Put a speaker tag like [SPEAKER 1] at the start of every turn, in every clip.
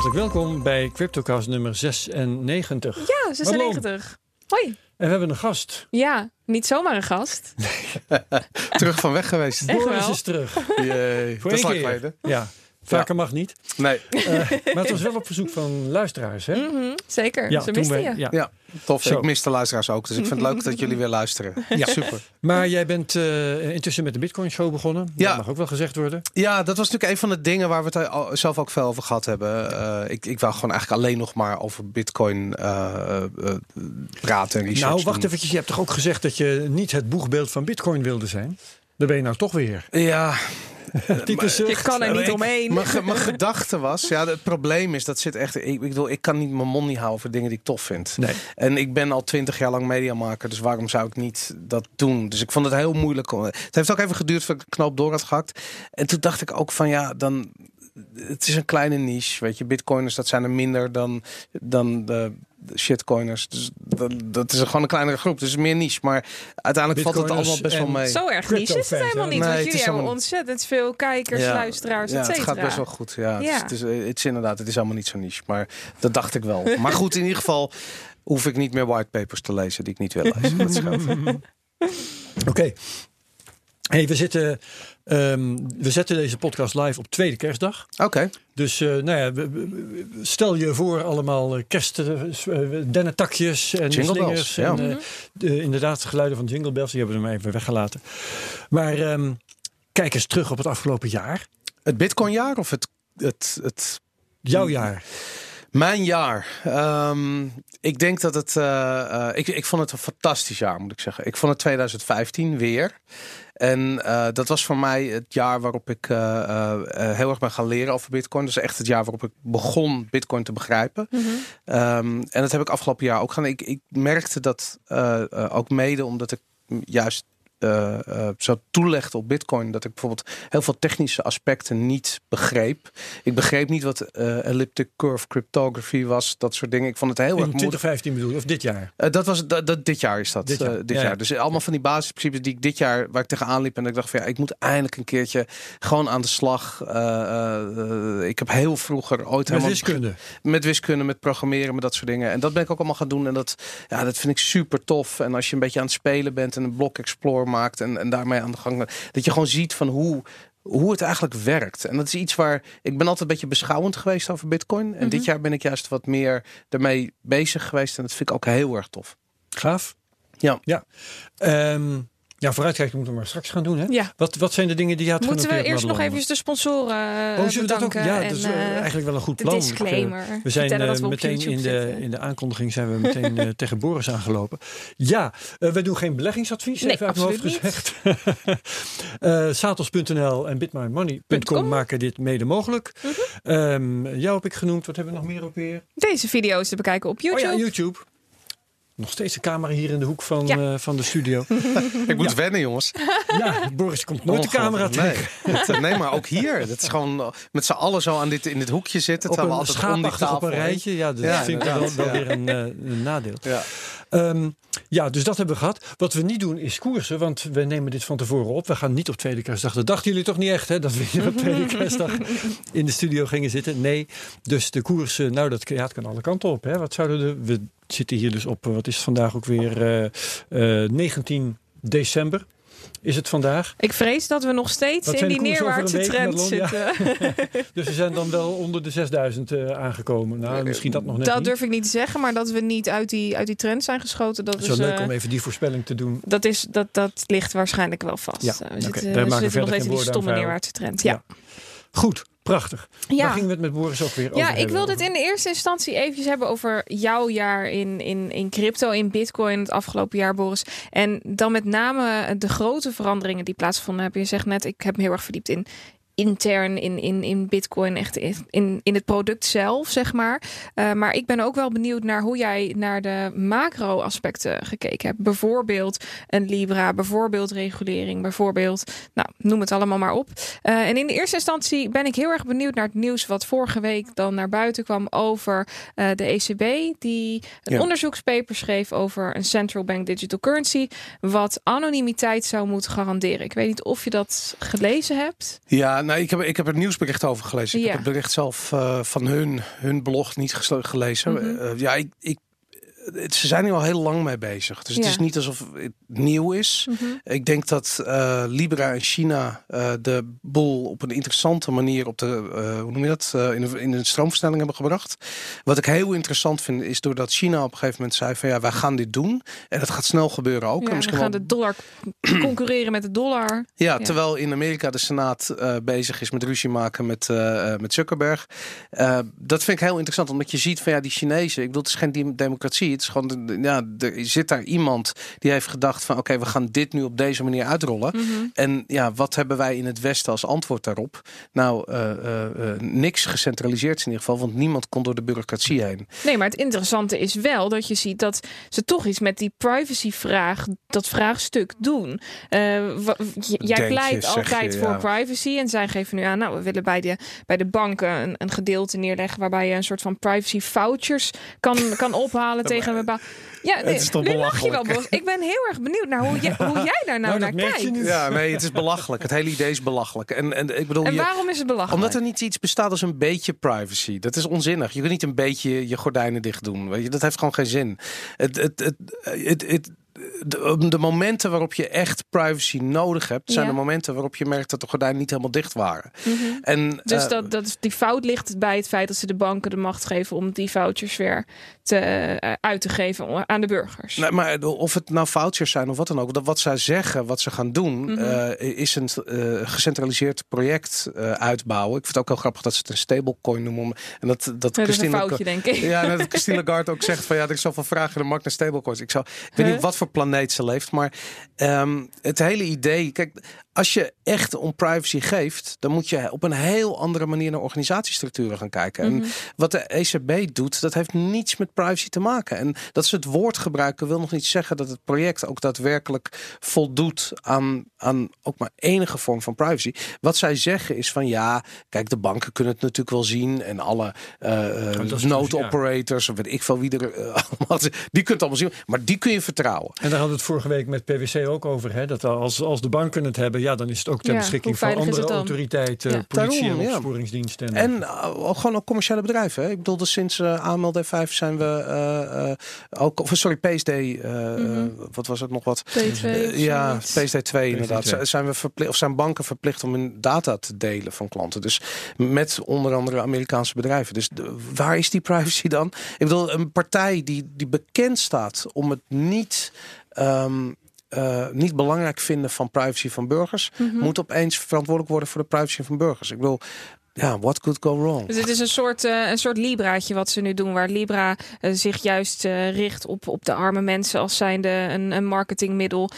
[SPEAKER 1] Hartelijk welkom bij CryptoCast nummer 96.
[SPEAKER 2] Ja, 96. Hoi.
[SPEAKER 1] En we hebben een gast.
[SPEAKER 2] Ja, niet zomaar een gast.
[SPEAKER 3] Terug van weg geweest.
[SPEAKER 2] Echt
[SPEAKER 1] Boris
[SPEAKER 2] wel?
[SPEAKER 1] is terug.
[SPEAKER 3] Jee,
[SPEAKER 1] Voor
[SPEAKER 3] dat is lang geleden.
[SPEAKER 1] Ja, vaker mag niet.
[SPEAKER 3] Nee,
[SPEAKER 1] Eh, maar het was wel op verzoek van luisteraars, hè?
[SPEAKER 2] Mhm, zeker,
[SPEAKER 1] Ja,
[SPEAKER 2] ze misten je.
[SPEAKER 1] ja.
[SPEAKER 3] ja, tof.
[SPEAKER 1] Zo.
[SPEAKER 3] Ik mis de luisteraars ook, dus ik vind het leuk dat jullie weer luisteren.
[SPEAKER 1] Ja.
[SPEAKER 3] Super.
[SPEAKER 1] Maar jij bent eh, intussen met de Bitcoin Show begonnen.
[SPEAKER 3] Ja.
[SPEAKER 1] Dat mag ook wel gezegd worden.
[SPEAKER 3] Ja, dat was natuurlijk een van de dingen waar we het zelf ook veel over gehad hebben. Eh, ik, ik wou gewoon eigenlijk alleen nog maar over bitcoin eh, eh, praten en research
[SPEAKER 1] nou, wacht
[SPEAKER 3] doen.
[SPEAKER 1] eventjes. Je hebt toch ook gezegd dat je niet het boegbeeld van Bitcoin wilde zijn? Daar ben je nou toch weer.
[SPEAKER 3] Ja,
[SPEAKER 1] zucht.
[SPEAKER 2] kan er niet
[SPEAKER 3] ik-
[SPEAKER 2] omheen.
[SPEAKER 3] mijn, ge- mijn gedachte was, ja, het probleem is dat zit echt. Ik, ik bedoel, ik kan niet mijn mond niet houden voor dingen die ik tof vind.
[SPEAKER 1] Nee.
[SPEAKER 3] En ik ben al twintig jaar lang mediamaker, dus waarom zou ik niet dat doen? Dus ik vond het heel moeilijk. om- Het heeft ook even geduurd voordat ik de knoop door had gehakt. En toen dacht ik ook van ja, dan. Het is een kleine niche, weet je. Bitcoiners, dat zijn er minder dan, dan de shitcoiners. Dus dat, dat is gewoon een kleinere groep. Dus meer niche. Maar uiteindelijk valt het allemaal best wel mee.
[SPEAKER 2] Zo erg niche is het helemaal niet.
[SPEAKER 3] Nee,
[SPEAKER 2] want jullie hebben
[SPEAKER 3] helemaal-
[SPEAKER 2] ontzettend veel kijkers,
[SPEAKER 3] Ja.
[SPEAKER 2] luisteraars,
[SPEAKER 3] Ja,
[SPEAKER 2] et
[SPEAKER 3] het
[SPEAKER 2] cetera.
[SPEAKER 3] gaat best wel goed. Ja, het is-
[SPEAKER 2] Ja.
[SPEAKER 3] Het, is, het is inderdaad, het is allemaal niet zo niche. Maar dat dacht ik wel. Maar goed, in ieder geval hoef ik niet meer whitepapers te lezen die ik niet wil lezen.
[SPEAKER 1] Oké. Hey, we, zitten, ehm, we zetten deze podcast live op tweede kerstdag.
[SPEAKER 3] Oké,
[SPEAKER 1] Dus eh, nou ja, stel je voor allemaal eh, kerst, eh, en
[SPEAKER 3] Jingle
[SPEAKER 1] slingers.
[SPEAKER 3] bells, ja.
[SPEAKER 1] En, eh, de- inderdaad, geluiden van jingle bells, die hebben we hem even weggelaten. Maar ehm, kijk eens terug op het afgelopen jaar.
[SPEAKER 3] het Bitcoinjaar of het, het, het
[SPEAKER 1] Jouw jaar.
[SPEAKER 3] Mijn jaar. Ehm, ik denk dat het. eh, eh, ik, ik vond het een fantastisch jaar, moet ik zeggen. Ik vond het 2015 weer. En eh, dat was voor mij het jaar waarop ik heel erg ben gaan leren over Bitcoin. Is echt het jaar waarop ik begon Bitcoin te begrijpen.
[SPEAKER 2] Mhm.
[SPEAKER 3] Ehm, en dat heb ik afgelopen jaar ook gedaan. Ik, ik merkte dat ook mede omdat ik juist eh, eh, zo toelegde op Bitcoin. Dat ik bijvoorbeeld heel veel technische aspecten niet begreep. Ik begreep niet wat eh, elliptic curve cryptography was. Dat soort dingen. Ik vond het heel
[SPEAKER 1] In
[SPEAKER 3] erg moeilijk.
[SPEAKER 1] 2015 bedoel je, of dit jaar?
[SPEAKER 3] Dat was dat, dat, dit jaar is dat.
[SPEAKER 1] Dit jaar,
[SPEAKER 3] dit
[SPEAKER 1] ja,
[SPEAKER 3] jaar.
[SPEAKER 1] ja.
[SPEAKER 3] Dus allemaal van die basisprincipes die ik dit jaar waar ik tegenaan liep en ik dacht van ja, ik moet eindelijk een keertje gewoon aan de slag. Ik heb heel vroeger ooit
[SPEAKER 1] Met
[SPEAKER 3] helemaal
[SPEAKER 1] wiskunde.
[SPEAKER 3] met wiskunde, met programmeren, met dat soort dingen. En dat ben ik ook allemaal gaan doen. En dat, ja, dat vind ik super tof. En als je een beetje aan het spelen bent en een blok explore maakt en, en daarmee aan de gang dat je gewoon ziet van hoe, hoe het eigenlijk werkt. En dat is iets waar ik ben altijd een beetje beschouwend geweest over Bitcoin. En dit jaar ben ik juist wat meer ermee bezig geweest. En dat vind ik ook heel erg tof.
[SPEAKER 1] Gaaf.
[SPEAKER 3] Ja.
[SPEAKER 1] Ja, Ehm, ja vooruitkijken moeten we maar straks gaan doen. Hè?
[SPEAKER 2] Ja.
[SPEAKER 1] Wat, wat zijn de dingen die je had
[SPEAKER 2] Moeten we eerst nog even de sponsoren eh,
[SPEAKER 1] Oh, we dat ook? Ja, dat is eh,
[SPEAKER 2] eh,
[SPEAKER 1] eigenlijk wel een goed
[SPEAKER 2] de
[SPEAKER 1] plan.
[SPEAKER 2] disclaimer.
[SPEAKER 1] Eh, We zijn eh,
[SPEAKER 2] we
[SPEAKER 1] meteen
[SPEAKER 2] YouTube
[SPEAKER 1] in de,
[SPEAKER 2] zitten.
[SPEAKER 1] in de aankondiging zijn we meteen eh, tegen Boris aangelopen. Ja, eh, we doen geen beleggingsadvies.
[SPEAKER 2] Nee,
[SPEAKER 1] even uit
[SPEAKER 2] absoluut niet.
[SPEAKER 1] gezegd. Eh Satos.nl en bitmymoney.com
[SPEAKER 2] .com.
[SPEAKER 1] maken dit mede mogelijk.
[SPEAKER 2] Mhm.
[SPEAKER 1] Ehm, jou heb ik genoemd. Wat hebben we nog meer op weer?
[SPEAKER 2] Deze video's te bekijken op YouTube.
[SPEAKER 1] Oh ja, YouTube. Nog steeds een camera hier in de hoek van,
[SPEAKER 2] Ja.
[SPEAKER 1] eh, van de studio.
[SPEAKER 3] Ik moet wennen, jongens.
[SPEAKER 1] ja, Boris komt nooit de camera tegen.
[SPEAKER 3] Nee. Het- nee, maar ook hier. Dat is gewoon eh, met z'n allen zo aan dit, in dit hoekje zitten.
[SPEAKER 1] Op
[SPEAKER 3] terwijl we
[SPEAKER 1] een
[SPEAKER 3] altijd om die
[SPEAKER 1] schaapachtig op een rijtje. Ja, dat
[SPEAKER 3] Ja,
[SPEAKER 1] vind ik wel, wel
[SPEAKER 3] ja.
[SPEAKER 1] weer een, eh, een nadeel.
[SPEAKER 3] Ja.
[SPEAKER 1] Ja, dus dat hebben we gehad. Wat we niet doen is koersen, want we nemen dit van tevoren op. We gaan niet op tweede kerstdag. Dat dachten jullie toch niet echt, hè? Dat we hier op tweede kerstdag in de studio gingen zitten. Nee, dus de koersen, nou, dat, ja, het kan alle kanten op. Hè? Wat zouden de, we zitten hier dus op, eh, wat is het vandaag ook weer? eh, eh, 19 december is het vandaag.
[SPEAKER 2] Ik vrees dat we nog steeds in die neerwaartse trend zitten.
[SPEAKER 1] Dus we zijn dan wel onder de 6000 eh, aangekomen. Nou, misschien dat nog net
[SPEAKER 2] Dat
[SPEAKER 1] niet.
[SPEAKER 2] durf ik niet te zeggen, maar dat we niet uit die, uit die trend zijn geschoten. Dat
[SPEAKER 1] Het is leuk
[SPEAKER 2] eh,
[SPEAKER 1] om even die voorspelling te doen.
[SPEAKER 2] dat, is, dat, dat ligt waarschijnlijk wel vast.
[SPEAKER 1] Ja,
[SPEAKER 2] Eh, we
[SPEAKER 1] oké.
[SPEAKER 2] zitten, we nog steeds in die stomme neerwaartse trend. Ja,
[SPEAKER 1] Goed, prachtig. Daar
[SPEAKER 2] ja.
[SPEAKER 1] gingen we het met Boris ook weer over
[SPEAKER 2] ja ik wilde het in de eerste instantie eventjes hebben over jouw jaar in, in, in crypto, in bitcoin het afgelopen jaar, Boris. En dan met name de grote veranderingen die plaatsvonden hebben. Je zegt net, ik heb me heel erg verdiept in intern in, in, in Bitcoin, echt in, in het product zelf, zeg maar. Uh, maar ik ben ook wel benieuwd naar hoe jij naar de macro-aspecten gekeken hebt. Bijvoorbeeld een Libra, bijvoorbeeld regulering, bijvoorbeeld, nou, noem het allemaal maar op. Uh, en in de eerste instantie ben ik heel erg benieuwd naar het nieuws wat vorige week dan naar buiten kwam over uh, de ECB, die een ja. onderzoekspaper schreef over een central bank digital currency, wat anonimiteit zou moeten garanderen. Ik weet niet of je dat gelezen hebt.
[SPEAKER 3] Ja, nou, ik heb, ik heb er nieuwsbericht over gelezen. Ik
[SPEAKER 2] Ja.
[SPEAKER 3] heb het bericht zelf eh, van hun, hun blog niet gelezen.
[SPEAKER 2] Mhm.
[SPEAKER 3] Eh, ja, ik, ik, het- ze zijn er al heel lang mee bezig. Dus het is niet alsof het nieuw is.
[SPEAKER 2] Mhm.
[SPEAKER 3] Ik denk dat eh, Libra en China eh, de boel op een interessante manier op de, eh, hoe noem je dat, in, de, in de stroomversnelling hebben gebracht. Wat ik heel interessant vind, is doordat China op een gegeven moment zei van ja, wij gaan dit doen. En dat gaat snel gebeuren ook.
[SPEAKER 2] Ja,
[SPEAKER 3] en
[SPEAKER 2] we
[SPEAKER 3] misschien
[SPEAKER 2] gaan
[SPEAKER 3] wel
[SPEAKER 2] de dollar concurreren met de dollar.
[SPEAKER 3] ja,
[SPEAKER 2] Ja.
[SPEAKER 3] terwijl in Amerika de Senaat bezig is met ruzie maken met, met Zuckerberg. Dat vind ik heel interessant, omdat je ziet van ja, die Chinezen, ik bedoel, het is geen dem- democratie. Is gewoon, ja, er zit daar iemand die heeft gedacht van oké, we gaan dit nu op deze manier uitrollen.
[SPEAKER 2] Mhm.
[SPEAKER 3] En ja, wat hebben wij in het Westen als antwoord daarop? Nou, eh, eh, eh, niks gecentraliseerd in ieder geval, want niemand kon door de bureaucratie heen.
[SPEAKER 2] Nee, maar het interessante is wel dat je ziet dat ze toch iets met die privacyvraag, dat vraagstuk doen. J- jij pleit altijd
[SPEAKER 3] je,
[SPEAKER 2] voor
[SPEAKER 3] ja.
[SPEAKER 2] privacy en zij geven nu aan, nou, we willen bij de, bij de banken een, een gedeelte neerleggen waarbij je een soort van privacy vouchers kan, kan ophalen tegen een bepaald. Ja, nee,
[SPEAKER 3] is toch
[SPEAKER 2] nu lach je wel? Bos. Ik ben heel erg benieuwd naar hoe jij, hoe jij daar nou,
[SPEAKER 1] Nou,
[SPEAKER 2] naar kijkt.
[SPEAKER 1] niet.
[SPEAKER 3] Ja, nee, het is belachelijk. Het hele idee is belachelijk. En, en ik bedoel,
[SPEAKER 2] En
[SPEAKER 3] je,
[SPEAKER 2] waarom is het belachelijk?
[SPEAKER 3] Omdat er niet iets bestaat als een beetje privacy. Dat is onzinnig. Je kunt niet een beetje je gordijnen dicht doen. Weet je? Dat heeft gewoon geen zin. Het, het, het, het, het- de, de momenten waarop je echt privacy nodig hebt, zijn
[SPEAKER 2] Ja.
[SPEAKER 3] de momenten waarop je merkt dat de gordijnen niet helemaal dicht waren.
[SPEAKER 2] Mhm.
[SPEAKER 3] En,
[SPEAKER 2] Dus
[SPEAKER 3] eh,
[SPEAKER 2] dat, dat, die fout ligt bij het feit dat ze de banken de macht geven om die vouchers weer te, eh, uit te geven aan de burgers.
[SPEAKER 3] Nee, maar of het nou vouchers zijn of wat dan ook, dat wat zij zeggen, wat ze gaan doen,
[SPEAKER 2] Mhm.
[SPEAKER 3] eh, is een eh, gecentraliseerd project uitbouwen. Ik vind het ook heel grappig dat ze het een stablecoin noemen. En dat, dat
[SPEAKER 2] een
[SPEAKER 3] Christine
[SPEAKER 2] foutje, denk ik.
[SPEAKER 3] Ja, dat Christine Lagarde ook zegt van ja, er is zoveel vragen in de markt naar stablecoins. Ik, zou, ik weet
[SPEAKER 2] Huh?
[SPEAKER 3] niet op wat voor planeet ze leeft, maar ehm, het hele idee, kijk, als je echt om privacy geeft, dan moet je op een heel andere manier naar organisatiestructuren gaan kijken.
[SPEAKER 2] Mhm.
[SPEAKER 3] En wat de ECB doet, dat heeft niets met privacy te maken. En dat ze het woord gebruiken, wil nog niet zeggen dat het project ook daadwerkelijk voldoet aan, aan ook maar enige vorm van privacy. Wat zij zeggen is van ja, kijk, de banken kunnen het natuurlijk wel zien en alle eh eh,
[SPEAKER 1] dus,
[SPEAKER 3] node
[SPEAKER 1] ja.
[SPEAKER 3] of weet ik veel wie er eh, allemaal is, die kunt het allemaal zien, maar die kun je vertrouwen.
[SPEAKER 1] En daar hadden we het vorige week met PwC ook over. Hè? Dat als, als de banken het hebben, ja, dan is het ook ter
[SPEAKER 2] Ja,
[SPEAKER 1] beschikking van andere autoriteiten,
[SPEAKER 2] Ja.
[SPEAKER 1] politie
[SPEAKER 3] Daarom,
[SPEAKER 1] en opsporingsdiensten. En,
[SPEAKER 3] En uh, gewoon ook commerciële bedrijven. Hè? Ik bedoel, dus sinds uh, AML D5 zijn we eh, eh, ook, of sorry, PSD, eh,
[SPEAKER 2] Mhm.
[SPEAKER 3] eh, wat was het nog wat?
[SPEAKER 2] P2 of
[SPEAKER 3] Eh, ja,
[SPEAKER 2] zoiets.
[SPEAKER 3] PSD2 inderdaad.
[SPEAKER 1] PSD2.
[SPEAKER 3] Z- Zijn, we verplicht, of zijn banken verplicht om hun data te delen van klanten? Dus met onder andere Amerikaanse bedrijven. Dus de- waar is die privacy dan? Ik bedoel, een partij die, die bekend staat om het niet. ehm, eh, niet belangrijk vinden van privacy van burgers,
[SPEAKER 2] Mhm.
[SPEAKER 3] moet opeens verantwoordelijk worden voor de privacy van burgers. Ik bedoel, ja, what could go wrong?
[SPEAKER 2] Dus het is een soort, eh, een soort Libraatje wat ze nu doen, waar Libra eh, zich juist richt op, op de arme mensen als zijnde een, een marketingmiddel.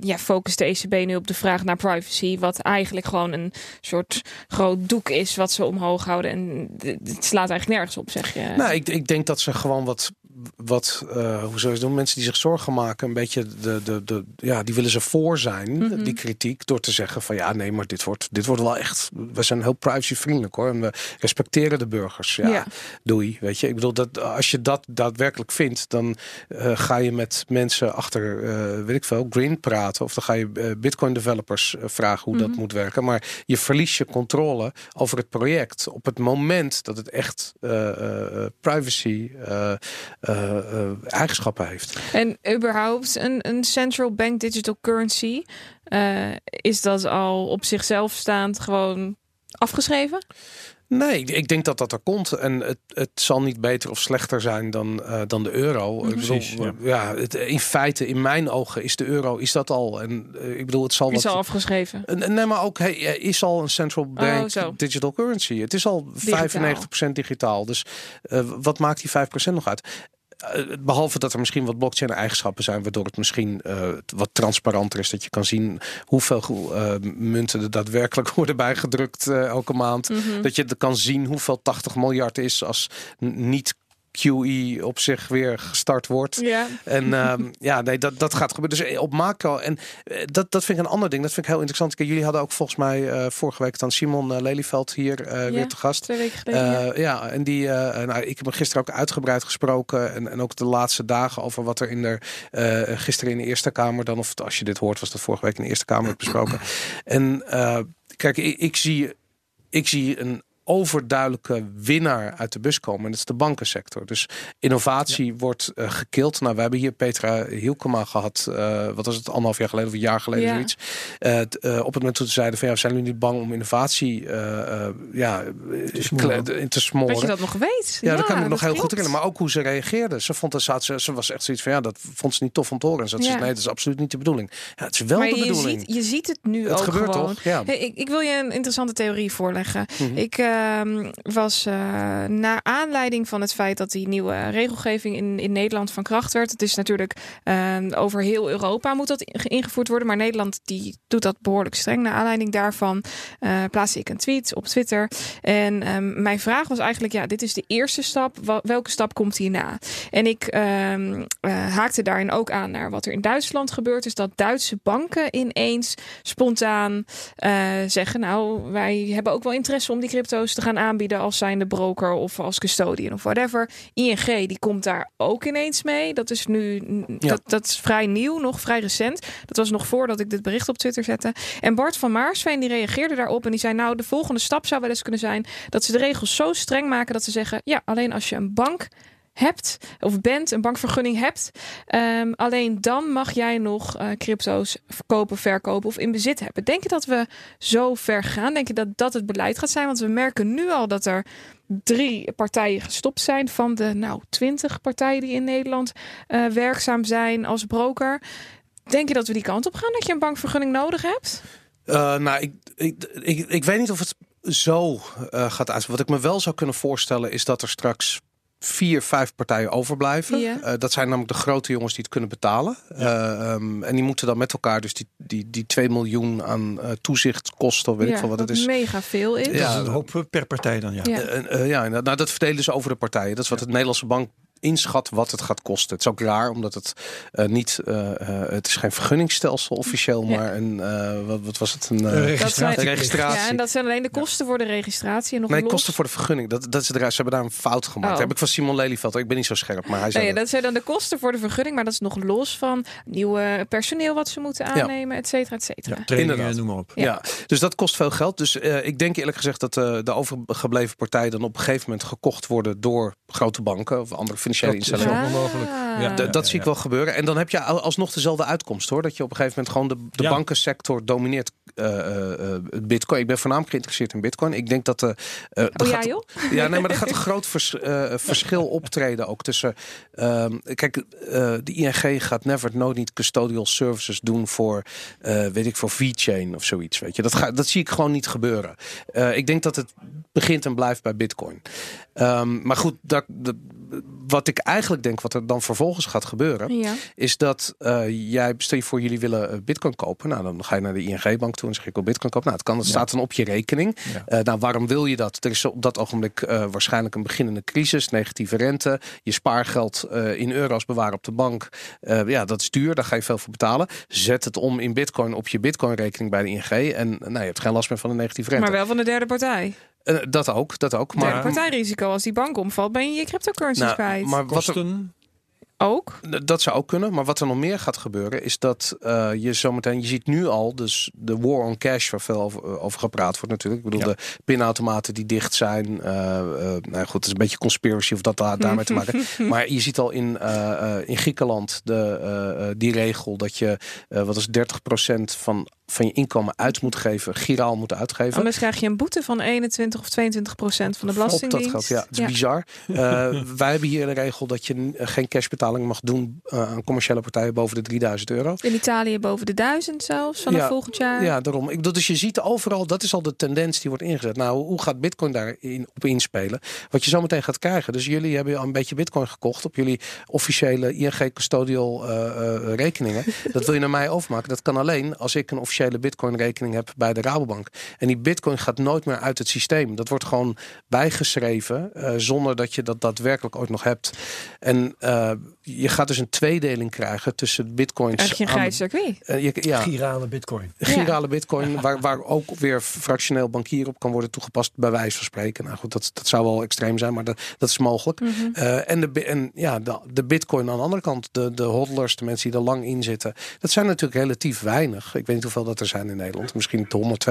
[SPEAKER 2] Ja, focust de ECB nu op de vraag naar privacy, wat eigenlijk gewoon een soort groot doek is wat ze omhoog houden. En het slaat eigenlijk nergens op, zeg je.
[SPEAKER 3] Nou, ik, ik denk dat ze gewoon wat, wat uh, hoe zou je het doen? Mensen die zich zorgen maken, een beetje de, de, de, ja, die willen ze voor zijn,
[SPEAKER 2] Mhm.
[SPEAKER 3] die kritiek, door te zeggen van ja, nee, maar dit wordt, dit wordt wel echt, we zijn heel privacyvriendelijk hoor, en we respecteren de burgers. Ja,
[SPEAKER 2] Ja.
[SPEAKER 3] doei, weet je. Ik bedoel dat als je dat daadwerkelijk vindt, dan uh, ga je met mensen achter, uh, weet ik veel, Green praten, of dan ga je Bitcoin developers vragen hoe
[SPEAKER 2] Mhm.
[SPEAKER 3] dat moet werken, maar je verliest je controle over het project op het moment dat het echt privacy eigenschappen heeft.
[SPEAKER 2] En überhaupt een, een central bank digital currency, uh, is dat al op zichzelf staand gewoon afgeschreven?
[SPEAKER 3] Nee, ik denk dat dat er komt. En het, het zal niet beter of slechter zijn dan, uh, dan de euro.
[SPEAKER 1] Precies,
[SPEAKER 3] ik bedoel, ja. ja het, in feite, in mijn ogen, is de euro is dat al. En uh, ik bedoel, het zal.
[SPEAKER 2] Is
[SPEAKER 3] wat,
[SPEAKER 2] al afgeschreven.
[SPEAKER 3] Nee, maar ook hey, is al een central bank
[SPEAKER 2] oh,
[SPEAKER 3] digital currency. Het is al digitaal. 95% digitaal. Dus uh, wat maakt die 5% nog uit? Uh, behalve dat er misschien wat blockchain-eigenschappen zijn, waardoor het misschien uh, wat transparanter is. Dat je kan zien hoeveel uh, munten er daadwerkelijk worden bijgedrukt uh, elke maand.
[SPEAKER 2] Mhm.
[SPEAKER 3] Mm -hmm. Dat je kan zien hoeveel 80 miljard is als niet QE op zich weer gestart wordt.
[SPEAKER 2] Ja.
[SPEAKER 3] En ehm, ja, nee, dat, dat gaat gebeuren. Dus op macro. En eh, dat, dat vind ik een ander ding. Dat vind ik heel interessant. Kijk, jullie hadden ook volgens mij eh, vorige week dan Simon Lelyveld hier uh, weer te gast.
[SPEAKER 2] Twee weken geleden. Ja.
[SPEAKER 3] ja. en die, nou, ik heb hem gisteren ook uitgebreid gesproken. En, en ook de laatste dagen over wat er in de, gisteren in de Eerste Kamer dan, of als je dit hoort, was dat vorige week in de Eerste Kamer besproken. en kijk, ik, ik zie ik zie een overduidelijke winnaar uit de bus komen. En dat is de bankensector. Dus innovatie wordt uh, gekild. Nou, we hebben hier Petra Hielkema gehad. Uh, wat was het, anderhalf jaar geleden of een jaar geleden ja. zoiets. Uh, op het moment toen ze zeiden van ja, zijn jullie niet bang om innovatie ja,
[SPEAKER 2] te smoren.
[SPEAKER 3] in te smoren.
[SPEAKER 2] Je dat nog weet.
[SPEAKER 3] Ja, ja dat kan ik me nog heel goed herinneren. Maar ook hoe ze reageerde. Ze vond dat ze, ze was echt zoiets van ja, dat vond ze niet tof om te horen. En ze zei nee, dat is absoluut niet de bedoeling. Ja, het is wel
[SPEAKER 2] maar
[SPEAKER 3] de
[SPEAKER 2] je
[SPEAKER 3] bedoeling.
[SPEAKER 2] Ziet, je ziet het nu
[SPEAKER 3] het
[SPEAKER 2] ook
[SPEAKER 3] gebeurt
[SPEAKER 2] gewoon.
[SPEAKER 3] toch? Ja.
[SPEAKER 2] Hey, ik, ik wil je een interessante theorie voorleggen.
[SPEAKER 3] Mm -hmm.
[SPEAKER 2] Ik uh, was uh, naar aanleiding van het feit dat die nieuwe regelgeving in, in Nederland van kracht werd. Het is natuurlijk uh, over heel Europa moet dat ingevoerd worden. Maar Nederland die doet dat behoorlijk streng. Naar aanleiding daarvan uh, plaatste ik een tweet op Twitter. En um, mijn vraag was eigenlijk, ja, dit is de eerste stap. Welke stap komt hierna? En ik um, haakte daarin ook aan naar wat er in Duitsland gebeurt. Is dat Duitse banken ineens spontaan zeggen, nou, wij hebben ook wel interesse om die te gaan aanbieden als zijnde broker of als custodian of whatever. ING die komt daar ook ineens mee. Dat is nu
[SPEAKER 3] Ja.
[SPEAKER 2] dat, dat is vrij nieuw, nog vrij recent. Dat was nog voordat ik dit bericht op Twitter zette. En Bart van Maarsveen die reageerde daarop en die zei nou de volgende stap zou wel eens kunnen zijn dat ze de regels zo streng maken dat ze zeggen ja alleen als je een bank hebt of bent, een bankvergunning hebt, um, alleen dan mag jij nog uh, crypto's verkopen, verkopen of in bezit hebben. Denk je dat we zo ver gaan? Denk je dat dat het beleid gaat zijn? Want we merken nu al dat er drie partijen gestopt zijn van de nou twintig partijen die in Nederland uh, werkzaam zijn als broker. Denk je dat we die kant op gaan dat je een bankvergunning nodig hebt?
[SPEAKER 3] Uh, nou, ik, ik, ik, ik weet niet of het zo gaat uit. Wat ik me wel zou kunnen voorstellen is dat er straks vier, vijf partijen overblijven.
[SPEAKER 2] Ja.
[SPEAKER 3] Uh, dat zijn namelijk de grote jongens die het kunnen betalen. Ja. Uh, um, en die moeten dan met elkaar dus die, die, die 2 miljoen aan uh, toezicht kosten. Of weet
[SPEAKER 2] ja,
[SPEAKER 3] ik veel wat het is.
[SPEAKER 2] mega veel is.
[SPEAKER 1] Ja, dat is een hoop per partij dan, ja.
[SPEAKER 2] Ja.
[SPEAKER 3] Uh, ja, nou, dat verdelen ze over de partijen. Dat is wat het Nederlandse bank inschat wat het gaat kosten. Het is ook raar, omdat het uh, niet, uh, uh, het is geen vergunningstelsel officieel,
[SPEAKER 2] Ja.
[SPEAKER 3] maar een, uh, wat, wat was het? Een, uh,
[SPEAKER 1] registratie.
[SPEAKER 3] registratie.
[SPEAKER 2] Ja, en dat zijn alleen de kosten voor de registratie en nog
[SPEAKER 3] Nee,
[SPEAKER 2] los.
[SPEAKER 3] kosten voor de vergunning. Dat, dat is de, ze hebben daar een fout gemaakt.
[SPEAKER 2] Oh.
[SPEAKER 3] Dat heb ik van Simon Lelyveld. Ik ben niet zo scherp, maar hij zei
[SPEAKER 2] Nee,
[SPEAKER 3] dat.
[SPEAKER 2] dat zijn dan de kosten voor de vergunning, maar dat is nog los van nieuwe personeel wat ze moeten aannemen, et cetera, et cetera.
[SPEAKER 1] Ja, trainingen,
[SPEAKER 3] Inderdaad.
[SPEAKER 1] noem maar op.
[SPEAKER 3] Ja. dus dat kost veel geld. Dus uh, ik denk eerlijk gezegd dat uh, de overgebleven partijen dan op een gegeven moment gekocht worden door grote banken of andere financiële
[SPEAKER 1] Dat
[SPEAKER 3] instellingen.
[SPEAKER 1] Ja.
[SPEAKER 3] Dat zie ik wel gebeuren. En dan heb je al- alsnog dezelfde uitkomst hoor. Dat je op een gegeven moment gewoon de, de
[SPEAKER 1] Ja.
[SPEAKER 3] bankensector domineert uh, uh, het bitcoin. Ik ben voornamelijk geïnteresseerd in bitcoin. Ik denk dat de. Uh,
[SPEAKER 2] Oh ja, joh?
[SPEAKER 3] ja, nee, maar er gaat een groot vers, uh, verschil optreden ook tussen. Um, kijk, uh, de ING gaat never nooit niet custodial services doen voor, uh, weet ik, voor VeChain of zoiets. Weet je, dat, ga, dat zie ik gewoon niet gebeuren. Uh, ik denk dat het begint en blijft bij Bitcoin. Um, maar goed, dat, dat, wat ik eigenlijk denk, wat er dan vervolgens gaat gebeuren,
[SPEAKER 2] Ja.
[SPEAKER 3] is dat uh, jij, stel je voor, jullie willen uh, Bitcoin kopen. Nou, dan ga je naar de ING-bank toe en zeg ik wil Bitcoin kopen. Nou, het kan, het
[SPEAKER 1] Ja.
[SPEAKER 3] staat dan op je rekening.
[SPEAKER 1] Ja.
[SPEAKER 3] Uh, nou, waarom wil je dat? Er is op dat ogenblik uh, waarschijnlijk een beginnende crisis, negatieve rente. Je spaargeld uh, in euro's bewaren op de bank. Uh, ja, dat is duur, daar ga je veel voor betalen. Zet het om in Bitcoin op je Bitcoin-rekening bij de ING. En nou, je hebt geen last meer van de negatieve rente.
[SPEAKER 2] Maar wel van de derde partij.
[SPEAKER 3] Uh, dat ook, dat ook. Maar,
[SPEAKER 2] partijrisico. Als die bank omvalt, ben je je cryptocurrencies
[SPEAKER 3] nou,
[SPEAKER 2] kwijt.
[SPEAKER 3] maar wat er,
[SPEAKER 1] Kosten.
[SPEAKER 2] Ook.
[SPEAKER 3] Dat zou ook kunnen. Maar wat er nog meer gaat gebeuren is dat uh, je zometeen, je ziet nu al, dus de war on cash, waar veel over, over gepraat wordt natuurlijk. Ik bedoel,
[SPEAKER 1] Ja.
[SPEAKER 3] de pinautomaten die dicht zijn. Uh, uh, nou goed, het is een beetje conspiracy of dat daar, daarmee te maken. maar je ziet al in, uh, in Griekenland de, uh, die regel dat je, uh, wat is 30% van van je inkomen uit moet geven, giraal moet uitgeven.
[SPEAKER 2] Anders krijg je een boete van 21 of 22 procent van de
[SPEAKER 3] Op dat
[SPEAKER 2] belastingdienst.
[SPEAKER 3] geld, ja. Het is bizar. Uh, wij hebben hier een regel dat je geen cash betalen betaling mag doen uh, aan commerciële partijen boven de 3000 euro.
[SPEAKER 2] In Italië boven de 1000 zelfs vanaf
[SPEAKER 3] Ja,
[SPEAKER 2] volgend jaar.
[SPEAKER 3] Ja, daarom. Ik, dus je ziet overal, dat is al de tendens die wordt ingezet. Nou, hoe gaat Bitcoin daarin op inspelen? Wat je zo meteen gaat krijgen. Dus jullie hebben al een beetje Bitcoin gekocht op jullie officiële ING custodial eh, eh, rekeningen. dat wil je naar mij overmaken. Dat kan alleen als ik een officiële Bitcoin rekening heb bij de Rabobank. En die Bitcoin gaat nooit meer uit het systeem. Dat wordt gewoon bijgeschreven eh, zonder dat je dat daadwerkelijk ooit nog hebt. En eh, je gaat dus een tweedeling krijgen tussen Bitcoins.
[SPEAKER 2] Eigenlijk een grijs circuit.
[SPEAKER 3] eh, je, ja,
[SPEAKER 1] Girale bitcoin.
[SPEAKER 3] girale bitcoin, waar, waar ook weer fractioneel bankier op kan worden toegepast, bij wijze van spreken. Nou goed, dat, dat zou wel extreem zijn, maar dat, dat is mogelijk.
[SPEAKER 2] Mhm.
[SPEAKER 3] Eh, en de, en ja, de, de bitcoin aan de andere kant, de, de hodlers, de mensen die er lang in zitten, dat zijn natuurlijk relatief weinig. Ik weet niet hoeveel dat er zijn in Nederland, misschien 100,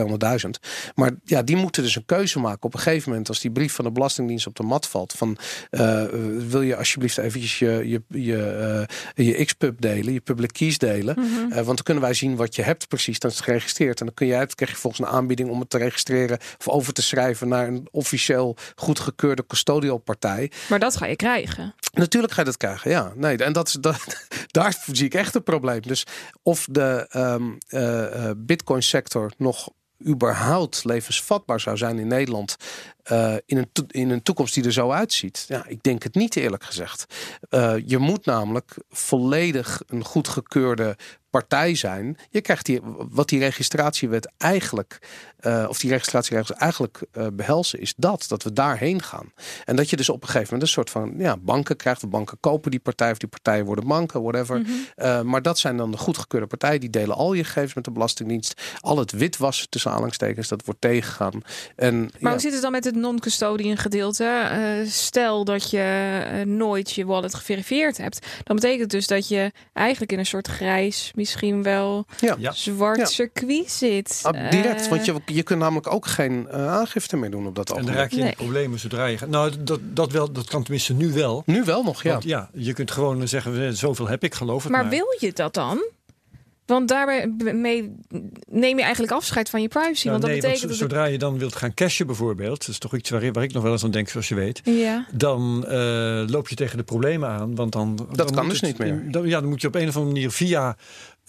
[SPEAKER 3] 200.000. Maar ja, die moeten dus een keuze maken op een gegeven moment als die brief van de Belastingdienst op de mat valt. Van eh, wil je alsjeblieft eventjes je, je, je, eh, je Xpub delen, je public keys delen.
[SPEAKER 2] Mhm.
[SPEAKER 3] Eh, want dan kunnen wij zien wat je hebt precies. Dan is het geregistreerd. En dan kun je uit, krijg je volgens een aanbieding om het te registreren of over te schrijven naar een officieel goedgekeurde custodial partij.
[SPEAKER 2] Maar dat ga je krijgen.
[SPEAKER 3] Natuurlijk ga je dat krijgen, ja. Nee, en dat is, dat, daar zie ik echt een probleem. Dus of de ehm, eh, eh, bitcoin sector nog überhaupt levensvatbaar zou zijn in Nederland eh, in, een in een toekomst die er zo uitziet. Ja, ik denk het niet eerlijk gezegd. Eh, je moet namelijk volledig een goedgekeurde partij zijn. Je krijgt die, wat die registratiewet eigenlijk, eh, of die registratieregels eigenlijk eh, behelzen, is dat, dat we daarheen gaan. En dat je dus op een gegeven moment een soort van ja, banken krijgt. De banken kopen die partij of die partijen worden banken, whatever.
[SPEAKER 2] Mhm.
[SPEAKER 3] Maar dat zijn dan de goedgekeurde partijen. Die delen al je gegevens met de Belastingdienst. Al het witwassen tussen aanhalingstekens, dat wordt tegengegaan. En
[SPEAKER 2] Maar
[SPEAKER 3] ja,
[SPEAKER 2] hoe zit het dan met het non-custodian gedeelte? Eh, stel dat je eh, nooit je wallet geverifieerd hebt. Dan betekent het dus dat je eigenlijk in een soort grijs, misschien wel
[SPEAKER 3] ja.
[SPEAKER 1] Ja.
[SPEAKER 2] zwart
[SPEAKER 3] Ja.
[SPEAKER 2] circuit zit.
[SPEAKER 3] Ah, direct,
[SPEAKER 2] Eh,
[SPEAKER 3] want je, je kunt namelijk ook geen eh, aangifte meer doen op dat
[SPEAKER 1] En dan
[SPEAKER 3] ogenblik.
[SPEAKER 1] raak je in
[SPEAKER 2] Nee.
[SPEAKER 1] problemen zodra je gaat. Nou, dat, dat, wel, dat kan tenminste nu wel.
[SPEAKER 3] Nu wel nog, ja.
[SPEAKER 1] Want ja, je kunt gewoon zeggen, eh, zoveel heb ik, geloof het
[SPEAKER 2] maar
[SPEAKER 1] maar.
[SPEAKER 2] wil je dat dan? Want daarbij mee neem je eigenlijk afscheid van je privacy.
[SPEAKER 1] Nou,
[SPEAKER 2] want dat
[SPEAKER 1] nee,
[SPEAKER 2] betekent
[SPEAKER 1] want
[SPEAKER 2] dat
[SPEAKER 1] zodra je dan wilt gaan cashen bijvoorbeeld, dat is toch iets waar, waar ik nog wel eens aan denk, zoals je weet.
[SPEAKER 2] Ja.
[SPEAKER 1] Dan eh, loop je tegen de problemen aan. Want dan, dan
[SPEAKER 3] kan dus
[SPEAKER 1] het
[SPEAKER 3] niet meer.
[SPEAKER 1] dan, ja, dan moet je op een of andere manier via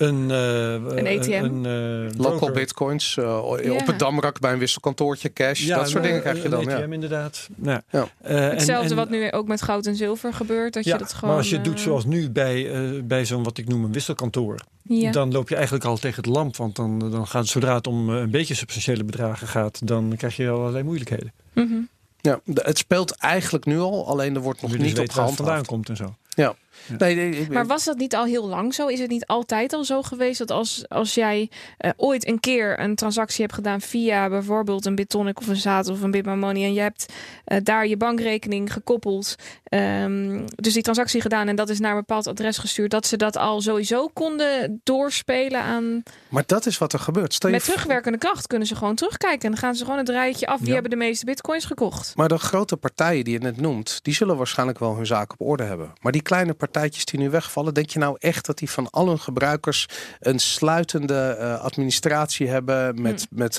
[SPEAKER 1] een, eh,
[SPEAKER 2] Een ATM.
[SPEAKER 1] Een, eh,
[SPEAKER 3] Local bitcoins,
[SPEAKER 2] Ja.
[SPEAKER 3] op het damrak bij een wisselkantoortje, cash,
[SPEAKER 1] Ja,
[SPEAKER 3] dat soort dingen krijg je
[SPEAKER 1] een
[SPEAKER 3] dan. Ja.
[SPEAKER 1] Inderdaad. Nou,
[SPEAKER 3] Ja.
[SPEAKER 1] eh, en-
[SPEAKER 2] Hetzelfde
[SPEAKER 1] en-
[SPEAKER 2] wat nu ook met goud en zilver gebeurt. Dat
[SPEAKER 1] ja,
[SPEAKER 2] je dat gewoon.
[SPEAKER 1] maar als je het doet zoals nu bij, eh, bij zo'n wat ik noem een wisselkantoor,
[SPEAKER 2] Ja.
[SPEAKER 1] dan loop je eigenlijk al tegen het lamp. Want dan, dan gaat zodra het om een beetje substantiële bedragen gaat, dan krijg je allerlei moeilijkheden.
[SPEAKER 2] Mhm.
[SPEAKER 3] Ja, het speelt eigenlijk nu al, alleen er wordt nog
[SPEAKER 1] dus
[SPEAKER 3] niet op
[SPEAKER 1] het vandaan
[SPEAKER 3] gehandhaafd.
[SPEAKER 1] komt en zo.
[SPEAKER 3] Ja. Nee, nee, ik,
[SPEAKER 2] Maar was dat niet al heel lang zo? Is het niet altijd al zo geweest dat als, als jij eh, ooit een keer een transactie hebt gedaan via bijvoorbeeld een Bitonic of een Zaad of een Bitmoney en je hebt eh, daar je bankrekening gekoppeld, ehm, dus die transactie gedaan en dat is naar een bepaald adres gestuurd, dat ze dat al sowieso konden doorspelen aan
[SPEAKER 3] maar dat is wat er gebeurt. Stel je
[SPEAKER 2] met terugwerkende kracht kunnen ze gewoon terugkijken en dan gaan ze gewoon het rijtje af wie
[SPEAKER 1] Ja.
[SPEAKER 2] hebben de meeste bitcoins gekocht.
[SPEAKER 3] Maar de grote partijen die je net noemt, die zullen waarschijnlijk wel hun zaken op orde hebben. Maar die kleine partijtjes die nu wegvallen, denk je nou echt dat die van al hun gebruikers een sluitende eh, administratie hebben met, met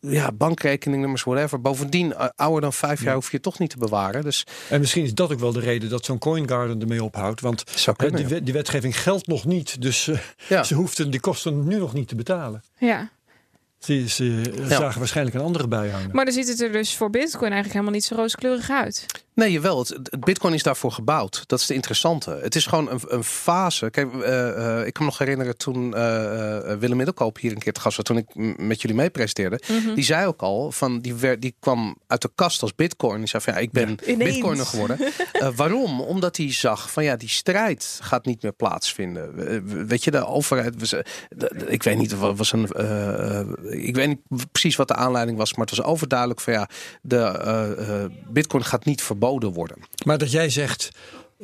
[SPEAKER 3] ja, bankrekeningnummers, whatever. Bovendien, eh, ouder dan vijf jaar
[SPEAKER 1] Ja.
[SPEAKER 3] hoef je het toch niet te bewaren. Dus
[SPEAKER 1] En misschien is dat ook wel de reden dat zo'n CoinGarden ermee ophoudt. Want hè,
[SPEAKER 3] kunnen.
[SPEAKER 1] die,
[SPEAKER 3] ja.
[SPEAKER 1] die wetgeving geldt nog niet. Dus eh,
[SPEAKER 3] Ja.
[SPEAKER 1] ze hoefden die kosten nu nog niet te betalen.
[SPEAKER 2] Ja.
[SPEAKER 1] Ze, ze zagen waarschijnlijk een andere bijhangen.
[SPEAKER 2] Maar dan ziet het er dus voor bitcoin eigenlijk helemaal niet zo rooskleurig uit.
[SPEAKER 3] Nee, jawel. Het, het Bitcoin is daarvoor gebouwd. Dat is de interessante. Het is gewoon een, een fase. Kijk, eh, eh, ik kan me nog herinneren toen eh, eh, Willem Middelkoop hier een keer te gast was, toen ik met jullie mee presenteerde.
[SPEAKER 2] Mhm.
[SPEAKER 3] Die zei ook al, van die, werd, die kwam uit de kast als Bitcoin. Die zei van ja, ik ben
[SPEAKER 2] Ineens.
[SPEAKER 3] Bitcoiner geworden. Eh, waarom? Omdat hij zag van ja, die strijd gaat niet meer plaatsvinden. We- we- Weet je, de overheid. was, de- de- ik weet niet, wat was een. Ik weet niet precies wat de aanleiding was, maar het was overduidelijk van ja, de eh, eh, Bitcoin gaat niet verboden worden.
[SPEAKER 1] Maar dat jij zegt,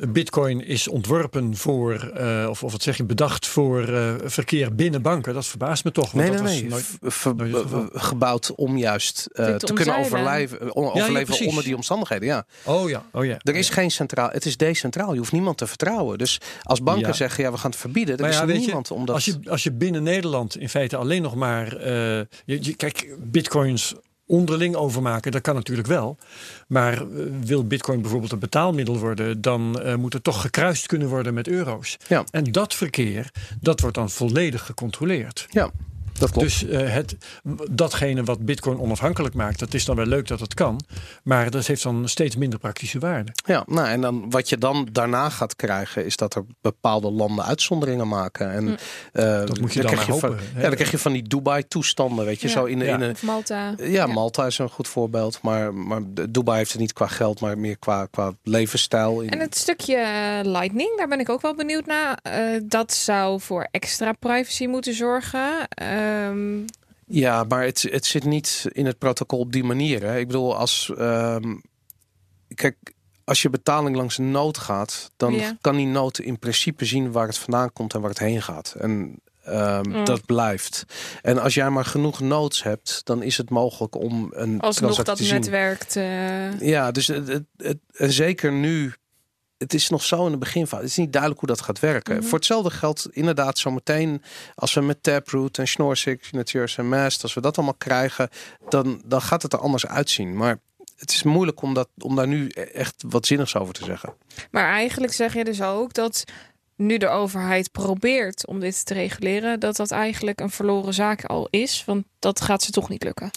[SPEAKER 1] Bitcoin is ontworpen voor, eh, of, of wat zeg je, bedacht voor eh, verkeer binnen banken, dat verbaast me toch. want
[SPEAKER 3] Nee, nee,
[SPEAKER 1] dat was
[SPEAKER 3] nee.
[SPEAKER 1] nooit-
[SPEAKER 3] gebouwd om juist eh,
[SPEAKER 2] te
[SPEAKER 3] te kunnen overleven, on- overleven onder die omstandigheden. Ja.
[SPEAKER 1] Oh ja, oh ja.
[SPEAKER 3] Er is geen centraal, het is decentraal. Je hoeft niemand te vertrouwen. Dus als banken
[SPEAKER 1] Ja.
[SPEAKER 3] zeggen, ja, we gaan het verbieden, dan
[SPEAKER 1] Maar
[SPEAKER 3] is
[SPEAKER 1] ja,
[SPEAKER 3] er
[SPEAKER 1] weet je,
[SPEAKER 3] niemand om dat...
[SPEAKER 1] Als je, als je binnen Nederland in feite alleen nog maar. eh, je, je- kijk, bitcoins onderling overmaken, dat kan natuurlijk wel. Maar uh, wil bitcoin bijvoorbeeld een betaalmiddel worden, dan uh, moet het toch gekruist kunnen worden met euro's.
[SPEAKER 3] Ja.
[SPEAKER 1] En dat verkeer, dat wordt dan volledig gecontroleerd.
[SPEAKER 3] Ja. Dat klopt.
[SPEAKER 1] Dus uh, het, datgene wat Bitcoin onafhankelijk maakt, dat is dan wel leuk dat het kan. Maar dat heeft dan steeds minder praktische waarde.
[SPEAKER 3] Ja, nou en dan wat je dan daarna gaat krijgen, is dat er bepaalde landen uitzonderingen maken. En
[SPEAKER 1] uh, dat moet je dan,
[SPEAKER 3] dan krijg je
[SPEAKER 1] hopen.
[SPEAKER 3] van, Ja, dan krijg je van die Dubai-toestanden, weet je,
[SPEAKER 2] Ja.
[SPEAKER 3] zo in,
[SPEAKER 1] Ja.
[SPEAKER 3] in een.
[SPEAKER 2] Of Malta.
[SPEAKER 3] Ja, Malta is een goed voorbeeld, maar, maar Dubai heeft het niet qua geld, maar meer qua, qua levensstijl. In,
[SPEAKER 2] En het stukje eh, Lightning, daar ben ik ook wel benieuwd naar. Eh, dat zou voor extra privacy moeten zorgen. Ehm,
[SPEAKER 3] Ja, maar het, het zit niet in het protocol op die manier. Hè. Ik bedoel, als. ehm, kijk, als je betaling langs een nood gaat, dan
[SPEAKER 2] Ja.
[SPEAKER 3] kan die nood in principe zien waar het vandaan komt en waar het heen gaat. En ehm,
[SPEAKER 2] Mm.
[SPEAKER 3] dat blijft. En als jij maar genoeg nodes hebt, dan is het mogelijk om een
[SPEAKER 2] alsnog
[SPEAKER 3] transactie
[SPEAKER 2] dat
[SPEAKER 3] te zien.
[SPEAKER 2] eh,
[SPEAKER 3] Ja, dus het, het, zeker nu. Het is nog zo in de beginfase. Het is niet duidelijk hoe dat gaat werken.
[SPEAKER 2] Mhm.
[SPEAKER 3] Voor hetzelfde geldt inderdaad zometeen... als we met Taproot en Schnorr Signatures en Mast... als we dat allemaal krijgen, dan, dan gaat het er anders uitzien. Maar het is moeilijk om, dat, om daar nu echt wat zinnigs over te zeggen.
[SPEAKER 2] Maar eigenlijk zeg je dus ook dat nu de overheid probeert om dit te reguleren, dat dat eigenlijk een verloren zaak al is. Want dat gaat ze toch niet lukken.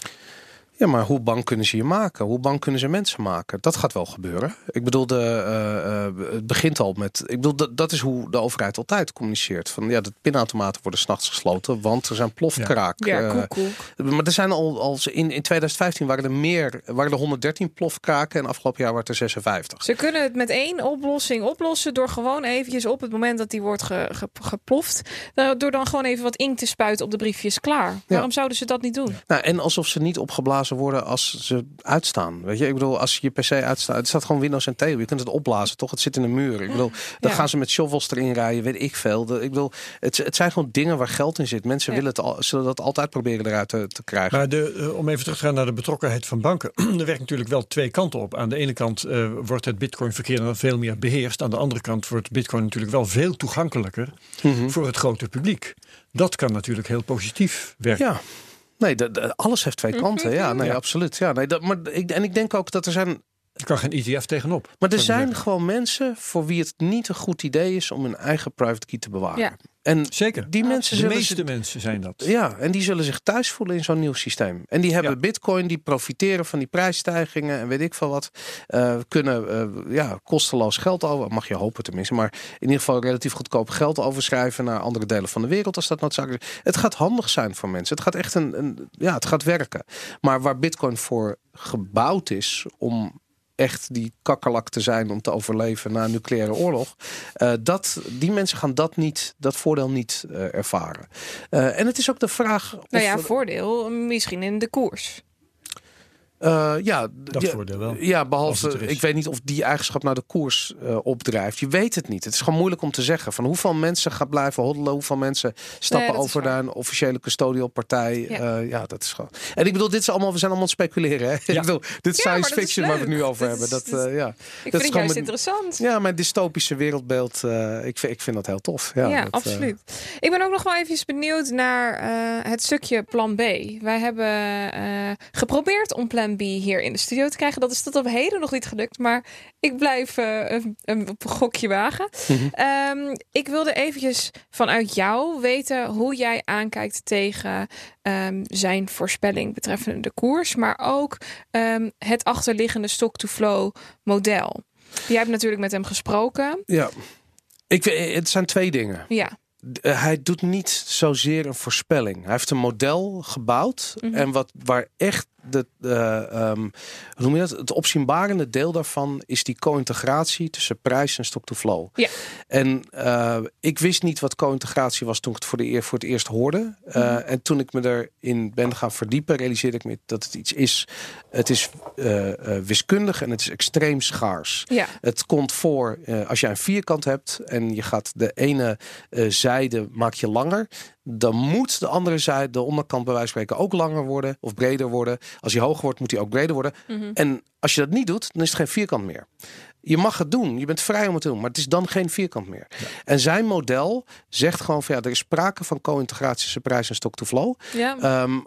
[SPEAKER 3] Ja, maar hoe bang kunnen ze je maken? Hoe bang kunnen ze mensen maken? Dat gaat wel gebeuren. Ik bedoel, de, eh, eh, het begint al met. Ik bedoel, dat, dat is hoe de overheid altijd communiceert. Van ja, de pinautomaten worden s'nachts gesloten, want er zijn plofkraak.
[SPEAKER 2] Ja,
[SPEAKER 3] eh,
[SPEAKER 2] koek, koek.
[SPEAKER 3] Maar er zijn al, al in, in 2015 waren er meer, waren er 113 plofkraken en afgelopen jaar waren er 56.
[SPEAKER 2] Ze kunnen het met één oplossing oplossen door gewoon eventjes op het moment dat die wordt ge, ge- geploft, door dan gewoon even wat inkt te spuiten op de briefjes klaar. Waarom zouden ze dat niet doen?
[SPEAKER 3] Nou, en alsof ze niet opgeblazen worden als ze uitstaan. Weet je, ik bedoel, als je PC uitstaat, het staat gewoon Windows en Theo. Je kunt het opblazen, toch? Het zit in de muur. Ik bedoel, dan
[SPEAKER 2] Ja.
[SPEAKER 3] gaan ze met shovels erin rijden, weet ik veel. De- Ik bedoel, het, het zijn gewoon dingen waar geld in zit. Mensen
[SPEAKER 2] Ja.
[SPEAKER 3] willen het al, zullen dat altijd proberen eruit te, te krijgen.
[SPEAKER 1] Maar de, eh, om even terug te gaan naar de betrokkenheid van banken. er werkt natuurlijk wel twee kanten op. Aan de ene kant eh, wordt het bitcoinverkeer dan veel meer beheerst. Aan de andere kant wordt bitcoin natuurlijk wel veel toegankelijker
[SPEAKER 3] Mhm.
[SPEAKER 1] voor het grote publiek. Dat kan natuurlijk heel positief werken.
[SPEAKER 3] Ja. Nee, alles heeft twee kanten. Ja, nee, absoluut. Ja, nee, dat, maar ik, en ik denk ook dat er zijn
[SPEAKER 1] Er kan geen ETF tegenop.
[SPEAKER 3] Maar er zijn gewoon mensen voor wie het niet een goed idee is om hun eigen private key te bewaren.
[SPEAKER 2] Ja.
[SPEAKER 3] En
[SPEAKER 1] Zeker.
[SPEAKER 3] die mensen
[SPEAKER 1] De meeste
[SPEAKER 3] zich-
[SPEAKER 1] mensen zijn dat.
[SPEAKER 3] ja, en die zullen zich thuis voelen in zo'n nieuw systeem. En die hebben
[SPEAKER 1] Ja.
[SPEAKER 3] bitcoin, die profiteren van die prijsstijgingen en weet ik veel wat. eh, kunnen eh, ja, kosteloos geld over, mag je hopen tenminste, maar in ieder geval relatief goedkoop geld overschrijven naar andere delen van de wereld als dat noodzakelijk is. Het gaat handig zijn voor mensen. Het gaat echt een, een ja, het gaat werken. Maar waar bitcoin voor gebouwd is om echt die kakkerlak te zijn om te overleven na een nucleaire oorlog. eh, dat, die mensen gaan dat niet, dat voordeel niet eh, ervaren. Eh, en het is ook de vraag. Of,
[SPEAKER 2] Nou ja, voordeel misschien in de koers.
[SPEAKER 3] Eh, ja,
[SPEAKER 1] Dat
[SPEAKER 3] ja,
[SPEAKER 1] voordeel wel.
[SPEAKER 3] Ja,
[SPEAKER 1] Als
[SPEAKER 3] behalve,
[SPEAKER 1] het is.
[SPEAKER 3] ik weet niet of die eigenschap naar de koers eh, opdrijft. Je weet het niet. Het is gewoon moeilijk om te zeggen. Van hoeveel mensen gaan blijven hoddelen, hoeveel mensen stappen
[SPEAKER 2] dat is
[SPEAKER 3] over naar een officiële custodial partij.
[SPEAKER 2] Ja.
[SPEAKER 3] Ja. ja, dat is gewoon. En ik bedoel, dit is allemaal, we zijn allemaal aan het speculeren. Hè? Ik bedoel, dit is science
[SPEAKER 2] dat is
[SPEAKER 3] fiction waar we het nu over
[SPEAKER 2] Dat
[SPEAKER 3] hebben.
[SPEAKER 2] is-
[SPEAKER 3] Dat,
[SPEAKER 2] dat
[SPEAKER 3] eh, ja.
[SPEAKER 2] Ik
[SPEAKER 3] is
[SPEAKER 2] vind het
[SPEAKER 3] gewoon
[SPEAKER 2] juist
[SPEAKER 3] met-
[SPEAKER 2] interessant.
[SPEAKER 3] ja, mijn dystopische wereldbeeld. eh, ik, vind, ik vind dat heel tof. Ja,
[SPEAKER 2] Ja,
[SPEAKER 3] dat, eh,
[SPEAKER 2] absoluut. Ik ben ook nog wel even benieuwd naar eh, het stukje plan B. Wij hebben eh, geprobeerd om plan B hier in de studio te krijgen. Dat is tot op heden nog niet gelukt, maar ik blijf eh, een, een gokje wagen.
[SPEAKER 3] Mhm.
[SPEAKER 2] Ehm, ik wilde eventjes vanuit jou weten hoe jij aankijkt tegen ehm, zijn voorspelling betreffende de koers, maar ook ehm, het achterliggende stock-to-flow model. Jij hebt natuurlijk met hem gesproken.
[SPEAKER 3] ja. Ik, weet- het zijn twee dingen.
[SPEAKER 2] Ja,
[SPEAKER 3] Eh, hij doet niet zozeer een voorspelling. Hij heeft een model gebouwd.
[SPEAKER 2] Mhm.
[SPEAKER 3] En wat, waar echt de, eh, ehm, hoe noem je dat? het opzienbarende deel daarvan is die co-integratie tussen prijs en stock-to-flow.
[SPEAKER 2] Ja.
[SPEAKER 3] En eh, ik wist niet wat co-integratie was toen ik het voor, de eer, voor het eerst hoorde. Eh,
[SPEAKER 2] Mhm.
[SPEAKER 3] En toen ik me erin ben gaan verdiepen, realiseerde ik me dat het iets is. Het is eh, wiskundig en het is extreem schaars.
[SPEAKER 2] ja.
[SPEAKER 3] Het komt voor als jij een vierkant hebt en je gaat de ene zijde maak je langer. Dan moet de andere zijde, de onderkant bij wijze van spreken, ook langer worden of breder worden. Als die hoger wordt, moet die ook breder worden.
[SPEAKER 2] Mhm.
[SPEAKER 3] En als je dat niet doet, dan is het geen vierkant meer. Je mag het doen, je bent vrij om het te doen, maar het is dan geen vierkant meer. En zijn model zegt gewoon van ja, er is sprake van co-integratie tussen prijs en stock-to-flow.
[SPEAKER 2] ja.
[SPEAKER 3] Ehm,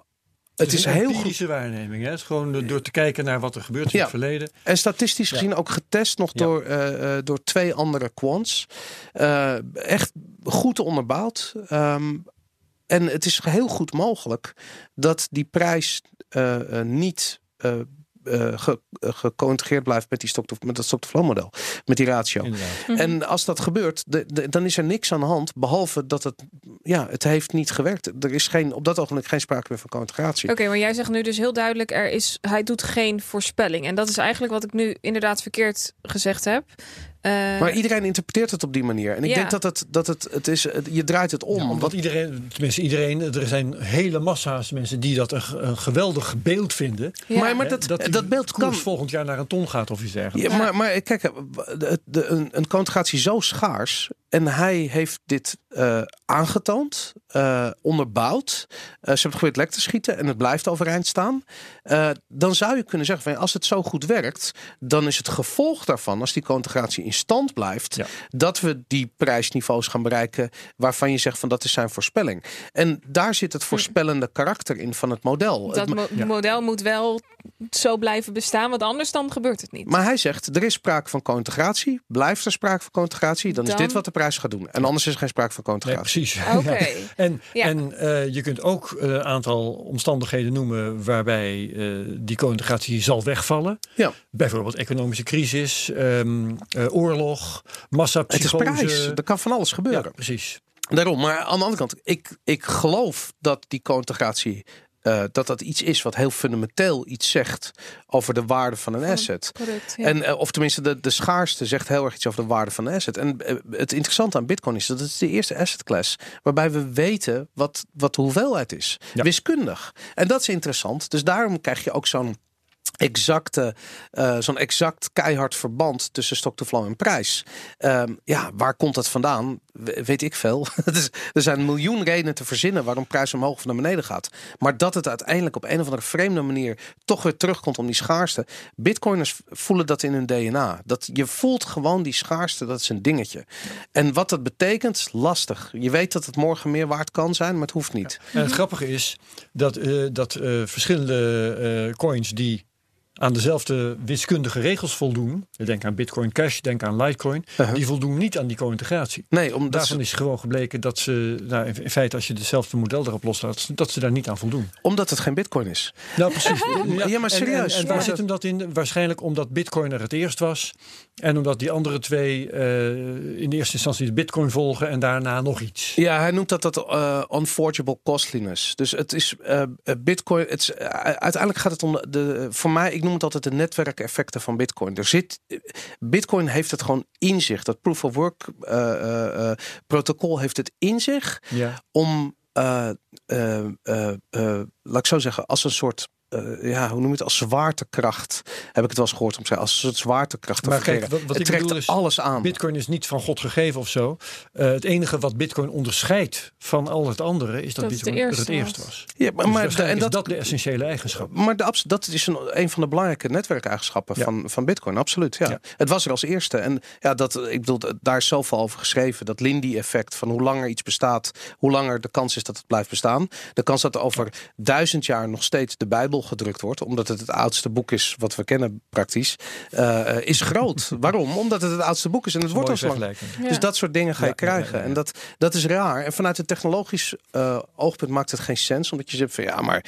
[SPEAKER 3] het is
[SPEAKER 1] een
[SPEAKER 3] heel goed.
[SPEAKER 1] empirische waarneming. Hè? Het is gewoon door te kijken naar wat er gebeurt in
[SPEAKER 3] Ja.
[SPEAKER 1] het verleden.
[SPEAKER 3] En statistisch
[SPEAKER 1] Ja.
[SPEAKER 3] gezien ook getest nog
[SPEAKER 1] Ja.
[SPEAKER 3] door, eh, eh, door twee andere quants. Eh, echt goed onderbouwd. Ehm, en het is heel goed mogelijk dat die prijs eh, eh, niet eh eh, ge, eh, gecoïntegreerd blijft met, die stock to, met dat stock-to-flow model. Met die ratio.
[SPEAKER 2] Mhm.
[SPEAKER 3] En als dat gebeurt, de, de- dan is er niks aan de hand. Behalve dat het, ja, het heeft niet gewerkt. Er is geen, op dat ogenblik geen sprake meer van coïntegratie.
[SPEAKER 2] Oké, maar jij zegt nu dus heel duidelijk, er is, hij doet geen voorspelling. En dat is eigenlijk wat ik nu inderdaad verkeerd gezegd heb. Eh,
[SPEAKER 3] Maar iedereen interpreteert het op die manier. En ik
[SPEAKER 2] Ja.
[SPEAKER 3] denk dat het, dat het, het is, het- je draait het om.
[SPEAKER 1] Ja, omdat
[SPEAKER 3] Want-
[SPEAKER 1] iedereen, tenminste iedereen, er zijn hele massa's mensen die dat een, ge- een geweldig beeld vinden.
[SPEAKER 2] ja.
[SPEAKER 3] maar- maar dat-
[SPEAKER 1] die
[SPEAKER 3] dat beeld kan-
[SPEAKER 1] volgend jaar naar een ton gaat of iets dergelijks.
[SPEAKER 3] Ja, maar, maar kijk, de, de, een, een conjugatie zo schaars. En hij heeft dit eh, aangetoond, eh, onderbouwd. Eh, ze hebben het geprobeerd lek te schieten en het blijft overeind staan. Eh, dan zou je kunnen zeggen, van, als het zo goed werkt, dan is het gevolg daarvan, als die conjugatie in stand blijft,
[SPEAKER 1] Ja.
[SPEAKER 3] dat we die prijsniveaus gaan bereiken waarvan je zegt van dat is zijn voorspelling. En daar zit het voorspellende karakter in van het model.
[SPEAKER 2] dat
[SPEAKER 3] Het-
[SPEAKER 2] mo-
[SPEAKER 1] ja.
[SPEAKER 2] model moet wel zo blijven bestaan, want anders dan gebeurt het niet.
[SPEAKER 3] Maar hij zegt, er is sprake van co-integratie. Blijft er sprake van co-integratie, dan, is dit wat de prijs gaat doen. En anders is er geen sprake van
[SPEAKER 1] Nee,
[SPEAKER 3] co-integratie.
[SPEAKER 1] precies.
[SPEAKER 2] Oké.
[SPEAKER 1] Ja. En,
[SPEAKER 2] Ja.
[SPEAKER 1] en eh, je kunt ook een aantal omstandigheden noemen waarbij eh, die co-integratie zal wegvallen.
[SPEAKER 3] Ja.
[SPEAKER 1] Bijvoorbeeld economische crisis, ehm, eh, oorlog,
[SPEAKER 3] het is
[SPEAKER 1] massapsychose.
[SPEAKER 3] prijs. Er kan van alles
[SPEAKER 1] Ja,
[SPEAKER 3] gebeuren.
[SPEAKER 1] precies.
[SPEAKER 3] Daarom, maar aan de andere kant, ik, ik geloof dat die co-integratie... eh, dat dat iets is wat heel fundamenteel iets zegt over de waarde van een asset.
[SPEAKER 2] Product, ja.
[SPEAKER 3] En, eh, of tenminste, de, de schaarste zegt heel erg iets over de waarde van een asset. En eh, het interessante aan Bitcoin is dat het de eerste asset class waarbij we weten wat, wat de hoeveelheid is.
[SPEAKER 1] Ja.
[SPEAKER 3] Wiskundig. En dat is interessant. Dus daarom krijg je ook zo'n exacte, eh, zo'n exact keihard verband tussen stock to flow en prijs. Ehm, ja, waar komt dat vandaan? We- weet ik veel. Er zijn een miljoen redenen te verzinnen waarom prijs omhoog of naar beneden gaat. Maar dat het uiteindelijk op een of andere vreemde manier toch weer terugkomt om die schaarste. Bitcoiners voelen dat in hun DNA. Dat je voelt gewoon die schaarste, dat is een dingetje. En wat dat betekent, lastig. Je weet dat het morgen meer waard kan zijn, maar het hoeft niet.
[SPEAKER 1] En het grappige is dat, eh, dat eh, verschillende coins die aan dezelfde wiskundige regels voldoen. Denk aan Bitcoin Cash, denk aan Litecoin.
[SPEAKER 3] Uh-huh.
[SPEAKER 1] Die voldoen niet aan die co-integratie.
[SPEAKER 3] Nee, omdat
[SPEAKER 1] Daarvan
[SPEAKER 3] ze,
[SPEAKER 1] is gewoon gebleken dat ze, nou, in feite als je hetzelfde model erop loslaat, dat ze daar niet aan voldoen.
[SPEAKER 3] omdat het geen Bitcoin is.
[SPEAKER 1] Nou, precies.
[SPEAKER 3] Ja, maar serieus.
[SPEAKER 1] En, en, waar
[SPEAKER 3] Ja.
[SPEAKER 1] zit hem dat in? Waarschijnlijk omdat Bitcoin er het eerst was. En omdat die andere twee eh, in eerste instantie de Bitcoin volgen en daarna nog iets.
[SPEAKER 3] Ja, hij noemt dat dat eh, unforgeable costliness. Dus het is eh, Bitcoin. Het is, uiteindelijk gaat het om de. Voor mij, ik noem het altijd de netwerkeffecten van Bitcoin. Er zit, Bitcoin heeft het gewoon in zich. Dat proof of work eh, eh, eh, protocol heeft het in zich
[SPEAKER 1] Ja.
[SPEAKER 3] om, eh, eh, eh, eh, laat ik zo zeggen, als een soort. Eh, ja, hoe noem je het? Als zwaartekracht. Heb ik het wel eens gehoord om te zeggen. Als soort zwaartekracht te
[SPEAKER 1] Maar kijk, wat, wat
[SPEAKER 3] het
[SPEAKER 1] ik
[SPEAKER 3] trekt
[SPEAKER 1] bedoel is,
[SPEAKER 3] alles aan.
[SPEAKER 1] Bitcoin is niet van God gegeven of zo. Eh, het enige wat Bitcoin onderscheidt van al het andere is dat,
[SPEAKER 2] Dat het
[SPEAKER 1] Bitcoin
[SPEAKER 2] eerste
[SPEAKER 1] het eerst
[SPEAKER 2] was.
[SPEAKER 3] ja, maar,
[SPEAKER 1] Dus
[SPEAKER 3] maar,
[SPEAKER 1] waarschijnlijk
[SPEAKER 3] en
[SPEAKER 1] is dat de essentiële eigenschap.
[SPEAKER 3] Maar de, dat is een, een van de belangrijke netwerkeigenschappen
[SPEAKER 1] Ja.
[SPEAKER 3] van, van Bitcoin, absoluut. Ja.
[SPEAKER 1] Ja.
[SPEAKER 3] Het was er als eerste. En ja, dat, ik bedoel, daar is zoveel over geschreven. Dat Lindy-effect van hoe langer iets bestaat, hoe langer de kans is dat het blijft bestaan. De kans dat er over duizend jaar nog steeds de Bijbel gedrukt wordt, omdat het het oudste boek is wat we kennen praktisch, eh, eh, is groot. Waarom? Omdat het het oudste boek is en het wordt al lang.
[SPEAKER 2] Ja.
[SPEAKER 3] Dus dat soort dingen ga je
[SPEAKER 1] Ja, ja, ja,
[SPEAKER 3] krijgen.
[SPEAKER 1] ja.
[SPEAKER 3] En dat, dat is raar. En vanuit een technologisch eh, oogpunt maakt het geen sens. Omdat je zegt van ja, maar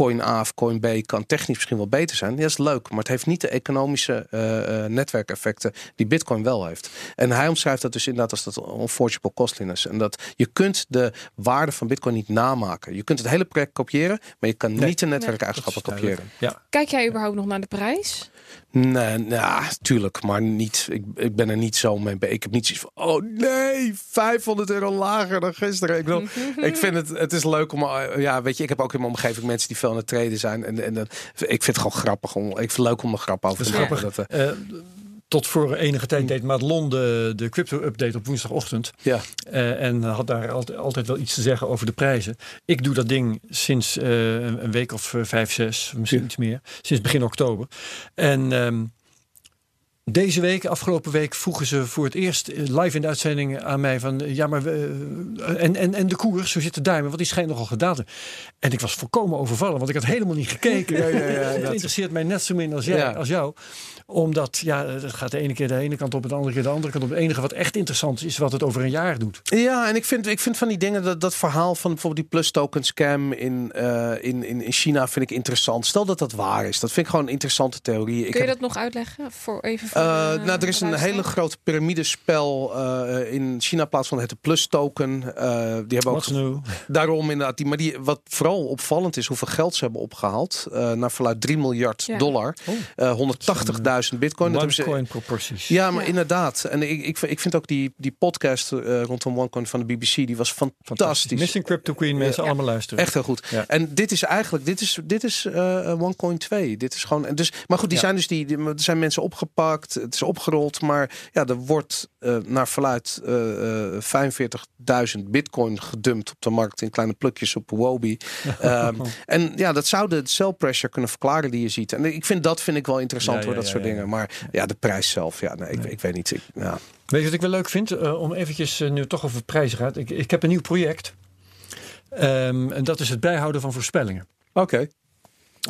[SPEAKER 3] coin A of coin B kan technisch misschien wel beter zijn. Ja, dat is leuk. Maar het heeft niet de economische eh, eh, netwerkeffecten die Bitcoin wel heeft. En hij omschrijft dat dus inderdaad als dat unforgeable costliness. En dat je kunt de waarde van Bitcoin niet namaken. Je kunt het hele project kopiëren, maar je kan
[SPEAKER 1] Nee.
[SPEAKER 3] niet de netwerkeigenschappen kopiëren.
[SPEAKER 1] Ja.
[SPEAKER 2] Kijk jij überhaupt nog naar de prijs?
[SPEAKER 3] Nee, nou, tuurlijk, maar niet. Ik, ik ben er niet zo mee. Ik heb niet zoiets van. Oh nee, 500 euro lager dan gisteren. Ik, wil, ik vind het, het is leuk om. eh, Ja, weet je, ik heb ook in mijn omgeving mensen die veel aan het treden zijn. En, en ik vind het gewoon grappig. Om, ik vind het leuk om er grap over te
[SPEAKER 1] is
[SPEAKER 3] maken. Dat, eh,
[SPEAKER 1] Eh, tot voor enige tijd deed Madelon de, de crypto-update op woensdagochtend.
[SPEAKER 3] ja.
[SPEAKER 1] Eh, en had daar altijd, altijd wel iets te zeggen over de prijzen. Ik doe dat ding sinds eh, een week of eh, vijf, zes, misschien
[SPEAKER 3] Ja.
[SPEAKER 1] iets meer. Sinds begin oktober. En ehm, Deze week, afgelopen week, vroegen ze voor het eerst eh, live in de uitzending aan mij van ja, maar we, eh, en, en, en de koers, zo zit de duimen, want die schijnt nogal gedaald. te- En ik was volkomen overvallen, want ik had helemaal niet gekeken.
[SPEAKER 3] Ja, ja, ja,
[SPEAKER 1] het
[SPEAKER 3] dat-
[SPEAKER 1] interesseert mij net zo min als, jij,
[SPEAKER 3] Ja.
[SPEAKER 1] als jou. Omdat, ja, het gaat de ene keer de ene kant op, en de andere keer de andere kant op. Het enige wat echt interessant is, is wat het over een jaar doet.
[SPEAKER 3] Ja, en ik vind, ik vind van die dingen, dat, dat verhaal van bijvoorbeeld die plus token scam in, eh, in, in, in China vind ik interessant. Stel dat dat waar is. Dat vind ik gewoon een interessante theorie. Ik
[SPEAKER 2] Kun je
[SPEAKER 3] heb-
[SPEAKER 2] dat nog uitleggen? Voor even voor
[SPEAKER 3] Eh, nou, er is een hele grote piramidespel eh, in China plaatsvond. Het de Plus Token. Eh, die hebben ook daarom inderdaad. Die, maar die, wat vooral opvallend is, hoeveel geld ze hebben opgehaald. eh naar verluid 3 miljard
[SPEAKER 2] Ja.
[SPEAKER 3] dollar.
[SPEAKER 1] Oh.
[SPEAKER 3] Eh 180.000 bitcoin. Dat hebben ze,
[SPEAKER 1] OneCoin proporties.
[SPEAKER 3] ja, maar
[SPEAKER 2] Ja.
[SPEAKER 3] inderdaad. En ik, ik, vind- ik vind ook die, die podcast eh, rondom OneCoin van de BBC, die was fantastisch.
[SPEAKER 1] Missing Crypto Queen, mensen allemaal luisteren.
[SPEAKER 3] Echt heel goed.
[SPEAKER 1] Ja.
[SPEAKER 3] En dit is eigenlijk, dit is, dit is eh OneCoin 2. Dit is gewoon. en Dus, maar goed, die
[SPEAKER 1] Ja.
[SPEAKER 3] zijn dus die, die- er zijn mensen opgepakt, het is opgerold, maar ja, er wordt eh, naar verluid eh, eh, 45.000 bitcoin gedumpt op de markt in kleine plukjes op Wobi. Ehm, en ja, dat zou de sell pressure kunnen verklaren die je ziet. En ik vind dat vind ik wel interessant
[SPEAKER 1] Ja,
[SPEAKER 3] hoor,
[SPEAKER 1] ja,
[SPEAKER 3] dat
[SPEAKER 1] ja,
[SPEAKER 3] soort dingen. Maar ja, de prijs zelf, ja, nee, ik,
[SPEAKER 1] Nee.
[SPEAKER 3] ik weet niet. Ik, ja.
[SPEAKER 1] Weet je wat ik wel leuk vind? Eh, om eventjes eh, nu toch over prijzen gaat. Ik, ik heb een nieuw project. Ehm, en dat is het bijhouden van voorspellingen.
[SPEAKER 3] Oké.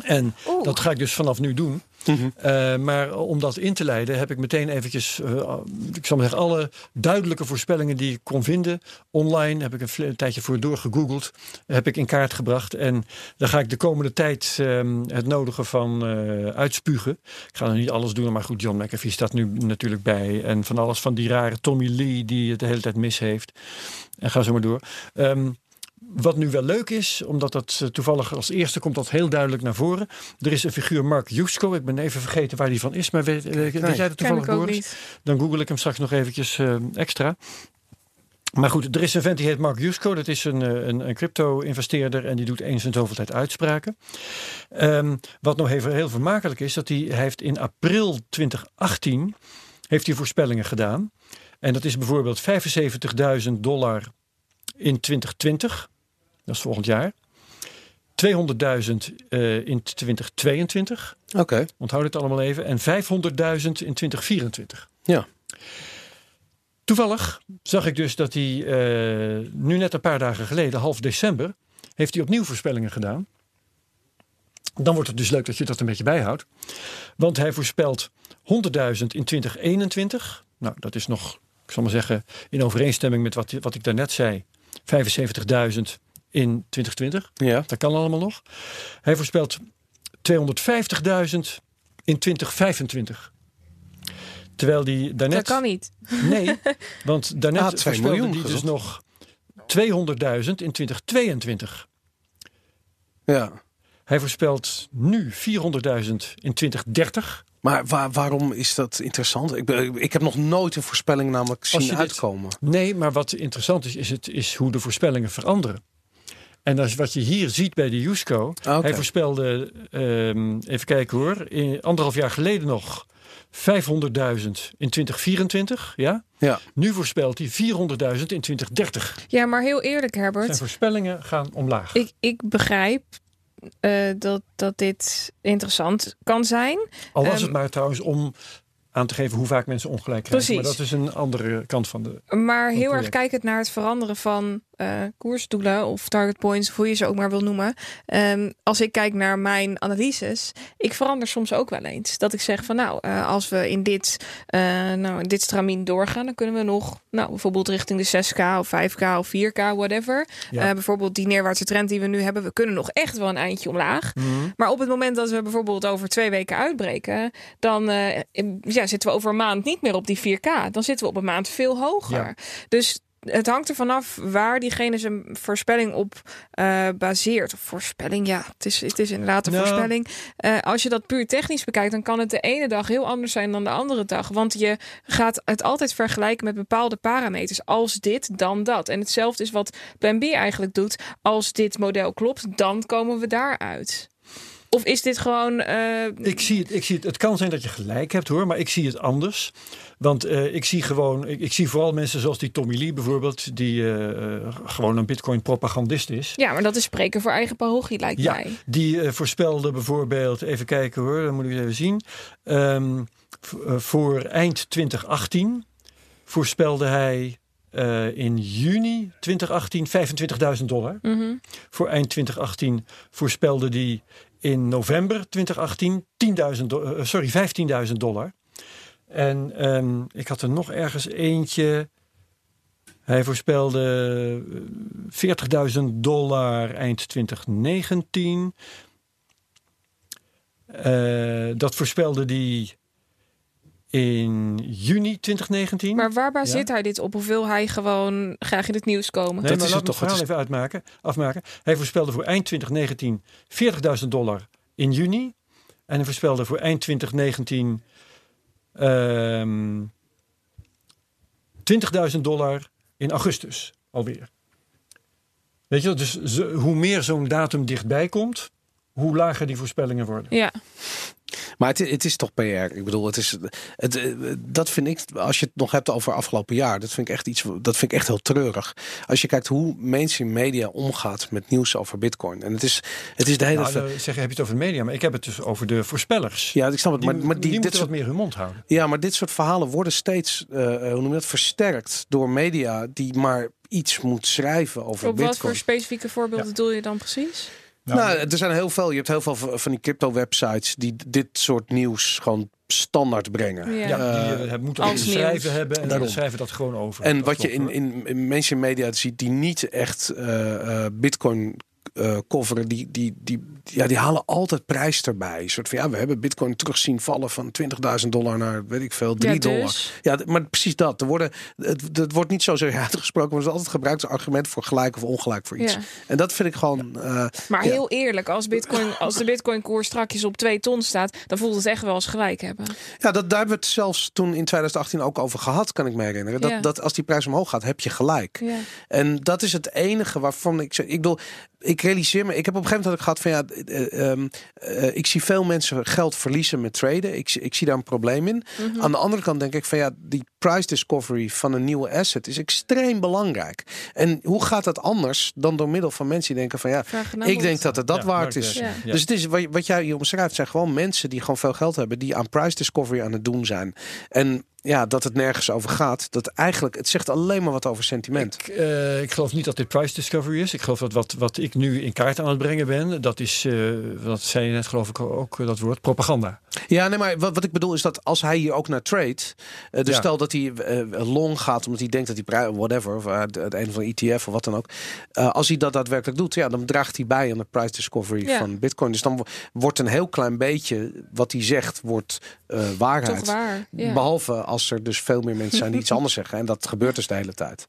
[SPEAKER 1] En
[SPEAKER 2] Oeh.
[SPEAKER 1] dat ga ik dus vanaf nu doen.
[SPEAKER 3] Mhm.
[SPEAKER 1] Eh, maar om dat in te leiden heb ik meteen eventjes, eh, ik zal maar zeggen, alle duidelijke voorspellingen die ik kon vinden online, heb ik een, tijdje voor doorgegoogeld, heb ik in kaart gebracht. En daar ga ik de komende tijd ehm, het nodige van eh, uitspugen. Ik ga nog niet alles doen, maar goed, John McAfee staat nu natuurlijk bij. En van alles van die rare Tommy Lee die het de hele tijd mis heeft. En ga zo maar door. Ehm, wat nu wel leuk is, omdat dat eh, toevallig als eerste komt dat heel duidelijk naar voren. Er is een figuur Mark Jusko. Ik ben even vergeten waar die van is. Maar weet, eh, weet jij dat
[SPEAKER 2] Ken
[SPEAKER 1] toevallig,
[SPEAKER 2] niet.
[SPEAKER 1] Dan google ik hem straks nog eventjes eh, extra. Maar goed, er is een vent die heet Mark Jusko. Dat is een, een, een crypto-investeerder en die doet eens in zoveel tijd uitspraken. Ehm, wat nog even heel vermakelijk is, dat hij, hij heeft in april 2018 heeft hij voorspellingen gedaan. En dat is bijvoorbeeld 75.000 dollar in 2020. Dat is volgend jaar. 200.000 eh, in 2022.
[SPEAKER 3] Oké.
[SPEAKER 1] Onthoud het allemaal even. En 500.000 in 2024.
[SPEAKER 3] Ja.
[SPEAKER 1] Toevallig zag ik dus dat hij eh, nu net een paar dagen geleden, half december, heeft hij opnieuw voorspellingen gedaan. Dan wordt het dus leuk dat je dat een beetje bijhoudt. Want hij voorspelt 100.000 in 2021. Nou, dat is nog, ik zal maar zeggen, in overeenstemming met wat, wat ik daarnet zei. 75.000 in 2020.
[SPEAKER 3] Ja.
[SPEAKER 1] Dat kan allemaal nog. Hij voorspelt 250.000 in 2025. Terwijl die daarnet...
[SPEAKER 2] Dat kan niet.
[SPEAKER 1] Nee, want daarnet
[SPEAKER 3] Ah,
[SPEAKER 1] voorspelde die dus nog 200.000 in 2022.
[SPEAKER 3] Ja.
[SPEAKER 1] Hij voorspelt nu 400.000 in 2030.
[SPEAKER 3] Maar waar, waarom is dat interessant? Ik, ben, ik heb nog nooit een voorspelling namelijk
[SPEAKER 1] Als
[SPEAKER 3] zien
[SPEAKER 1] dit-
[SPEAKER 3] uitkomen.
[SPEAKER 1] Nee, maar wat interessant is, is, het, is hoe de voorspellingen veranderen. En dat is wat je hier ziet bij de Jusco.
[SPEAKER 3] Ah.
[SPEAKER 1] Hij voorspelde, ehm, even kijken hoor, in, anderhalf jaar geleden nog 500.000 in 2024. Ja?
[SPEAKER 3] Ja.
[SPEAKER 1] Nu voorspelt hij 400.000 in 2030.
[SPEAKER 2] Ja, maar heel eerlijk,
[SPEAKER 1] Zijn
[SPEAKER 2] Herbert.
[SPEAKER 1] voorspellingen gaan omlaag.
[SPEAKER 2] Ik, ik begrijp eh, dat, dat dit interessant kan zijn.
[SPEAKER 1] Al was
[SPEAKER 2] ehm,
[SPEAKER 1] het maar trouwens om aan te geven hoe vaak mensen ongelijk krijgen.
[SPEAKER 2] Precies.
[SPEAKER 1] Maar dat is een andere kant van de...
[SPEAKER 2] Maar heel erg kijkend naar het veranderen van eh, koersdoelen of target points, of hoe je ze ook maar wil noemen. Ehm, als ik kijk naar mijn analyses, ik verander soms ook wel eens. Dat ik zeg van nou, eh, als we in dit, eh, nou, in dit stramien doorgaan, dan kunnen we nog, nou, bijvoorbeeld richting de 6K of 5K of 4K, whatever.
[SPEAKER 1] Ja.
[SPEAKER 2] Bijvoorbeeld die neerwaartse trend die we nu hebben, we kunnen nog echt wel een eindje omlaag. Maar op het moment dat we bijvoorbeeld over twee weken uitbreken, dan ja, zitten we over een maand niet meer op die 4K. Dan zitten we op een maand veel hoger.
[SPEAKER 1] Ja.
[SPEAKER 2] Dus het hangt er vanaf waar diegene zijn voorspelling op eh, baseert. Of voorspelling, ja, het is, het is inderdaad een voorspelling. Eh, als je dat puur technisch bekijkt, dan kan het de ene dag heel anders zijn dan de andere dag. Want je gaat het altijd vergelijken met bepaalde parameters. Als dit, dan dat. En hetzelfde is wat Plan B eigenlijk doet. Als dit model klopt, dan komen we daaruit. Of is dit gewoon. eh,
[SPEAKER 1] Ik zie, het, ik zie het. Het kan zijn dat je gelijk hebt hoor, maar ik zie het anders. Want eh, ik zie gewoon, ik, ik zie vooral mensen zoals die Tommy Lee bijvoorbeeld, die eh, gewoon een Bitcoin-propagandist is.
[SPEAKER 2] Ja, maar dat is spreken voor eigen parochie, lijkt
[SPEAKER 1] Ja,
[SPEAKER 2] mij.
[SPEAKER 1] die voorspelde bijvoorbeeld, even kijken hoor, dan moet ik even zien. Ehm, eh, voor eind 2018 voorspelde hij in juni 2018 25.000 dollar.
[SPEAKER 2] Mhm.
[SPEAKER 1] Voor eind 2018 voorspelde hij in november 2018 10.000 do- eh, sorry, 15.000 dollar. En ehm, ik had er nog ergens eentje. Hij voorspelde eh, 40.000 dollar eind 2019. Eh, dat voorspelde hij in juni 2019.
[SPEAKER 2] Maar waar baseert
[SPEAKER 1] Ja.
[SPEAKER 2] hij dit op? Hoeveel hij gewoon graag in het nieuws komen?
[SPEAKER 1] Nee,
[SPEAKER 3] Dat
[SPEAKER 1] maar
[SPEAKER 3] is het toch,
[SPEAKER 1] verhaal
[SPEAKER 3] het is-
[SPEAKER 1] even uitmaken, afmaken. Hij voorspelde voor eind 2019 40.000 dollar in juni. En hij voorspelde voor eind 2019 ehm 20.000 dollar in augustus alweer. Weet je, wel, dus hoe meer zo'n datum dichtbij komt, hoe lager die voorspellingen worden.
[SPEAKER 2] Ja,
[SPEAKER 3] Maar het, het is toch PR. Ik bedoel, het is, het, eh, dat vind ik, als je het nog hebt over afgelopen jaar, dat vind ik echt iets, dat vind ik echt heel treurig. Als je kijkt hoe mainstream media omgaat met nieuws over Bitcoin. En het is, het is de hele.
[SPEAKER 1] Nou, dan zeg, heb je het over de media, maar ik heb het dus over de voorspellers.
[SPEAKER 3] ja, ik snap het.
[SPEAKER 1] die,
[SPEAKER 3] Maar, maar die,
[SPEAKER 1] die
[SPEAKER 3] dit
[SPEAKER 1] moeten
[SPEAKER 3] soort,
[SPEAKER 1] wat meer hun mond houden.
[SPEAKER 3] ja, maar dit soort verhalen worden steeds, eh, hoe noem je dat, versterkt door media die maar iets moet schrijven over
[SPEAKER 2] op wat
[SPEAKER 3] Bitcoin.
[SPEAKER 2] voor specifieke voorbeelden doe je dan precies?
[SPEAKER 3] Nou, er zijn heel veel. Je hebt heel veel van die crypto-websites die dit soort nieuws gewoon standaard brengen.
[SPEAKER 2] Ja.
[SPEAKER 3] Eh,
[SPEAKER 1] die eh, moeten
[SPEAKER 2] als
[SPEAKER 1] ook
[SPEAKER 2] nieuws.
[SPEAKER 1] schrijven hebben en
[SPEAKER 3] Daarom.
[SPEAKER 1] dan schrijven dat gewoon over.
[SPEAKER 3] En
[SPEAKER 1] Dat
[SPEAKER 3] wat je in, in, in mainstream media ziet die niet echt eh, eh, Bitcoin eh, coveren, die, die, die, ja, die halen altijd prijs erbij. Een soort van ja, we hebben Bitcoin terug zien vallen van 20.000 dollar naar weet ik veel, 3
[SPEAKER 2] Ja,
[SPEAKER 3] dollar.
[SPEAKER 2] dus.
[SPEAKER 3] Ja, d- maar precies dat. Er worden, het, het wordt niet zozeer uitgesproken, maar het is altijd gebruikt als argument voor gelijk of ongelijk voor iets.
[SPEAKER 2] Ja.
[SPEAKER 3] En dat vind ik gewoon. eh,
[SPEAKER 2] Maar
[SPEAKER 3] Ja.
[SPEAKER 2] heel eerlijk, als, Bitcoin, als de Bitcoin-koers strakjes op 2 ton staat, dan voelt het echt wel eens gelijk hebben.
[SPEAKER 3] Ja, dat, daar hebben we het zelfs toen in 2018 ook over gehad, kan ik me herinneren. Dat,
[SPEAKER 2] Ja.
[SPEAKER 3] dat als die prijs omhoog gaat, heb je gelijk.
[SPEAKER 2] Ja.
[SPEAKER 3] En dat is het enige waarvan ik zeg. Ik bedoel, ik realiseer me. Ik heb op een gegeven moment had ik gehad van ja, eh, ehm, eh, ik zie veel mensen geld verliezen met traden. Ik, zie- ik zie daar een probleem in.
[SPEAKER 2] Mhm.
[SPEAKER 3] Aan de andere kant denk ik van ja, die price discovery van een nieuwe asset is extreem belangrijk. En hoe gaat dat anders dan door middel van mensen die denken van ja, ik denk dat het dat
[SPEAKER 1] Ja,
[SPEAKER 3] waard is.
[SPEAKER 1] Ja.
[SPEAKER 3] Dus het is wat, jij hier omschrijft zijn gewoon mensen die gewoon veel geld hebben, die aan price discovery aan het doen zijn. En ja, dat het nergens over gaat. Dat eigenlijk, het zegt alleen maar wat over sentiment.
[SPEAKER 1] Ik, eh, ik geloof niet dat dit price discovery is. Ik geloof dat wat, wat ik nu in kaart aan het brengen ben, dat is, eh wat zei je net geloof ik ook, eh, dat woord, propaganda.
[SPEAKER 3] Ja, nee, maar wat, wat ik bedoel is dat als hij hier ook naar trade, eh, dus
[SPEAKER 1] Ja.
[SPEAKER 3] stel dat hij eh, long gaat omdat hij denkt dat hij whatever, of uh, het een van ETF of wat dan ook, eh, als hij dat daadwerkelijk doet, ja, dan draagt hij bij aan de price discovery
[SPEAKER 2] Ja.
[SPEAKER 3] van Bitcoin. Dus dan wo- wordt een heel klein beetje wat hij zegt, wordt eh, waarheid.
[SPEAKER 2] Toch waar. Ja.
[SPEAKER 3] Behalve als er dus veel meer mensen zijn die iets anders zeggen. En dat gebeurt dus de hele tijd.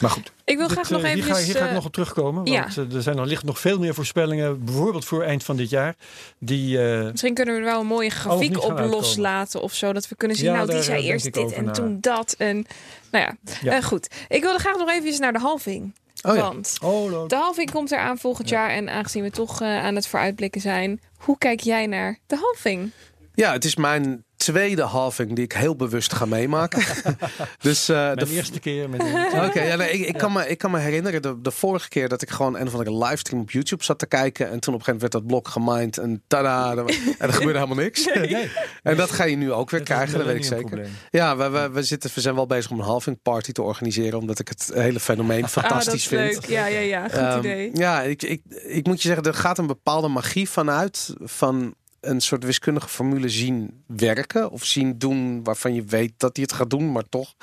[SPEAKER 1] Maar goed,
[SPEAKER 2] Ik wil
[SPEAKER 1] dit,
[SPEAKER 2] graag nog
[SPEAKER 1] eh,
[SPEAKER 2] even.
[SPEAKER 1] hier, ga, hier ga ik nog op terugkomen.
[SPEAKER 2] ja.
[SPEAKER 1] Want eh, er zijn allicht nog veel meer voorspellingen, bijvoorbeeld voor eind van dit jaar, die... eh,
[SPEAKER 2] Misschien kunnen we er wel een mooie grafiek op loslaten of zo. Dat we kunnen zien,
[SPEAKER 1] Ja,
[SPEAKER 2] nou die zei
[SPEAKER 1] eh,
[SPEAKER 2] eerst dit en
[SPEAKER 1] na.
[SPEAKER 2] toen dat. En nou ja,
[SPEAKER 1] Ja.
[SPEAKER 2] Eh, goed. Ik wilde graag nog even naar de halving.
[SPEAKER 3] Oh ja.
[SPEAKER 2] Want
[SPEAKER 1] oh,
[SPEAKER 2] de halving komt eraan volgend jaar. En aangezien we toch eh, aan het vooruitblikken zijn. Hoe kijk jij naar de halving?
[SPEAKER 3] Ja, het is mijn tweede halving die ik heel bewust ga meemaken. dus eh, de
[SPEAKER 1] eerste keer met.
[SPEAKER 3] Oké, ja, nee, ik, ik, kan me, ik kan me herinneren de, de vorige keer dat ik gewoon een of andere livestream op YouTube zat te kijken. En toen op een gegeven moment werd dat blok gemined en tada, en er gebeurde helemaal niks.
[SPEAKER 1] Nee,
[SPEAKER 3] En dat ga je nu ook weer krijgen, dat weet ik zeker. Ja, we, we, we, zitten, we zijn wel bezig om een halving party te organiseren, omdat ik het hele fenomeen fantastisch
[SPEAKER 2] ah, dat is
[SPEAKER 3] vind.
[SPEAKER 2] leuk. Ja, ja, ja. Goed
[SPEAKER 3] Ehm,
[SPEAKER 2] idee.
[SPEAKER 3] Ja, ik, ik, ik moet je zeggen, er gaat een bepaalde magie vanuit van een soort wiskundige formule zien werken of zien doen waarvan je weet dat hij het gaat doen, maar toch,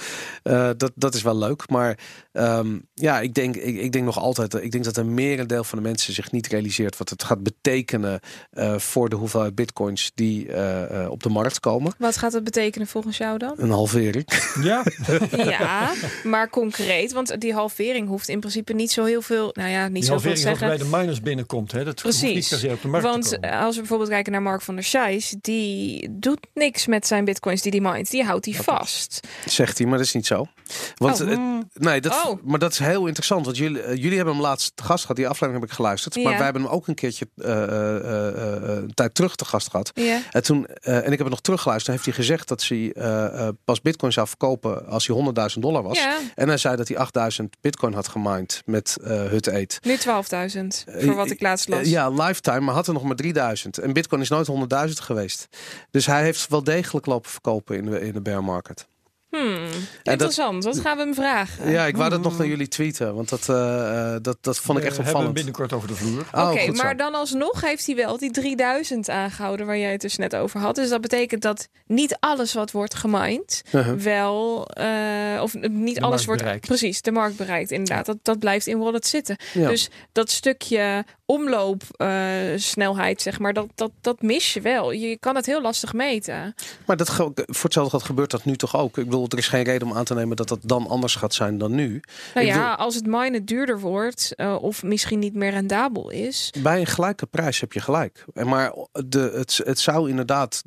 [SPEAKER 3] eh, dat, dat is wel leuk. Maar ehm, ja, ik denk, ik, ik denk nog altijd, ik denk dat een merendeel van de mensen zich niet realiseert wat het gaat betekenen eh, voor de hoeveelheid bitcoins die eh, eh, op de markt komen.
[SPEAKER 2] Wat gaat dat betekenen volgens jou dan?
[SPEAKER 3] Een halvering.
[SPEAKER 1] Ja,
[SPEAKER 2] Ja, maar concreet. Want die halvering hoeft in principe niet zo heel veel... Nou ja, niet
[SPEAKER 1] die
[SPEAKER 2] zoveel te
[SPEAKER 1] halvering is wat
[SPEAKER 2] zeggen.
[SPEAKER 1] bij de miners binnenkomt. Hè. Dat hoeft niet
[SPEAKER 2] Precies.
[SPEAKER 1] per se op de markt
[SPEAKER 2] Want
[SPEAKER 1] te komen.
[SPEAKER 2] als we bijvoorbeeld kijken naar Mark van der Scheijs, die doet niks met zijn bitcoins die die mindt. Die houdt die vast.
[SPEAKER 3] Zegt hij, maar dat is niet zo. Want
[SPEAKER 2] Oh.
[SPEAKER 3] het- nee, dat,
[SPEAKER 2] Oh.
[SPEAKER 3] maar dat is heel interessant. Want jullie, eh, jullie hebben hem laatst te gast gehad. Die aflevering heb ik geluisterd. Maar wij hebben hem ook een keertje eh, eh, eh, eh, een tijd terug te gast gehad.
[SPEAKER 2] Ja.
[SPEAKER 3] En, toen, eh, en ik heb het nog teruggeluisterd. Heeft hij gezegd dat hij eh, eh, pas bitcoin zou verkopen als hij 100.000 dollar was.
[SPEAKER 2] ja,
[SPEAKER 3] En hij zei dat hij 8000 bitcoin had gemined met eh Hut Eat.
[SPEAKER 2] nu 12.000 voor wat ik laatst las.
[SPEAKER 3] Eh, ja, lifetime, maar had er nog maar 3000. En bitcoin is nooit 100.000 geweest. Dus hij heeft wel degelijk lopen verkopen in de, in de bear market.
[SPEAKER 2] Hmm, interessant. Wat gaan we hem vragen?
[SPEAKER 3] Ja, ik wou dat nog naar jullie tweeten, want dat, uh, dat, dat vond ik echt opvallend.
[SPEAKER 1] hebben binnenkort over de vloer.
[SPEAKER 2] Oh, Oké, maar dan alsnog heeft hij wel die 3000 aangehouden waar jij het dus net over had. Dus dat betekent dat niet alles wat wordt gemined uh-huh. wel, uh, of niet
[SPEAKER 1] de
[SPEAKER 2] alles wordt
[SPEAKER 1] bereikt.
[SPEAKER 2] precies de markt bereikt. Inderdaad, dat, dat blijft in wallet zitten. Ja. Dus dat stukje omloopsnelheid, uh, zeg maar, dat, dat, dat mis je wel. Je kan het heel lastig meten.
[SPEAKER 3] Maar dat, voor hetzelfde geld gebeurt dat nu toch ook? Ik bedoel, er is geen reden om aan te nemen dat dat dan anders gaat zijn dan nu.
[SPEAKER 2] Nou ja, als het minen duurder wordt uh, of misschien niet meer rendabel is.
[SPEAKER 3] Bij een gelijke prijs heb je gelijk. Maar de, het, het zou inderdaad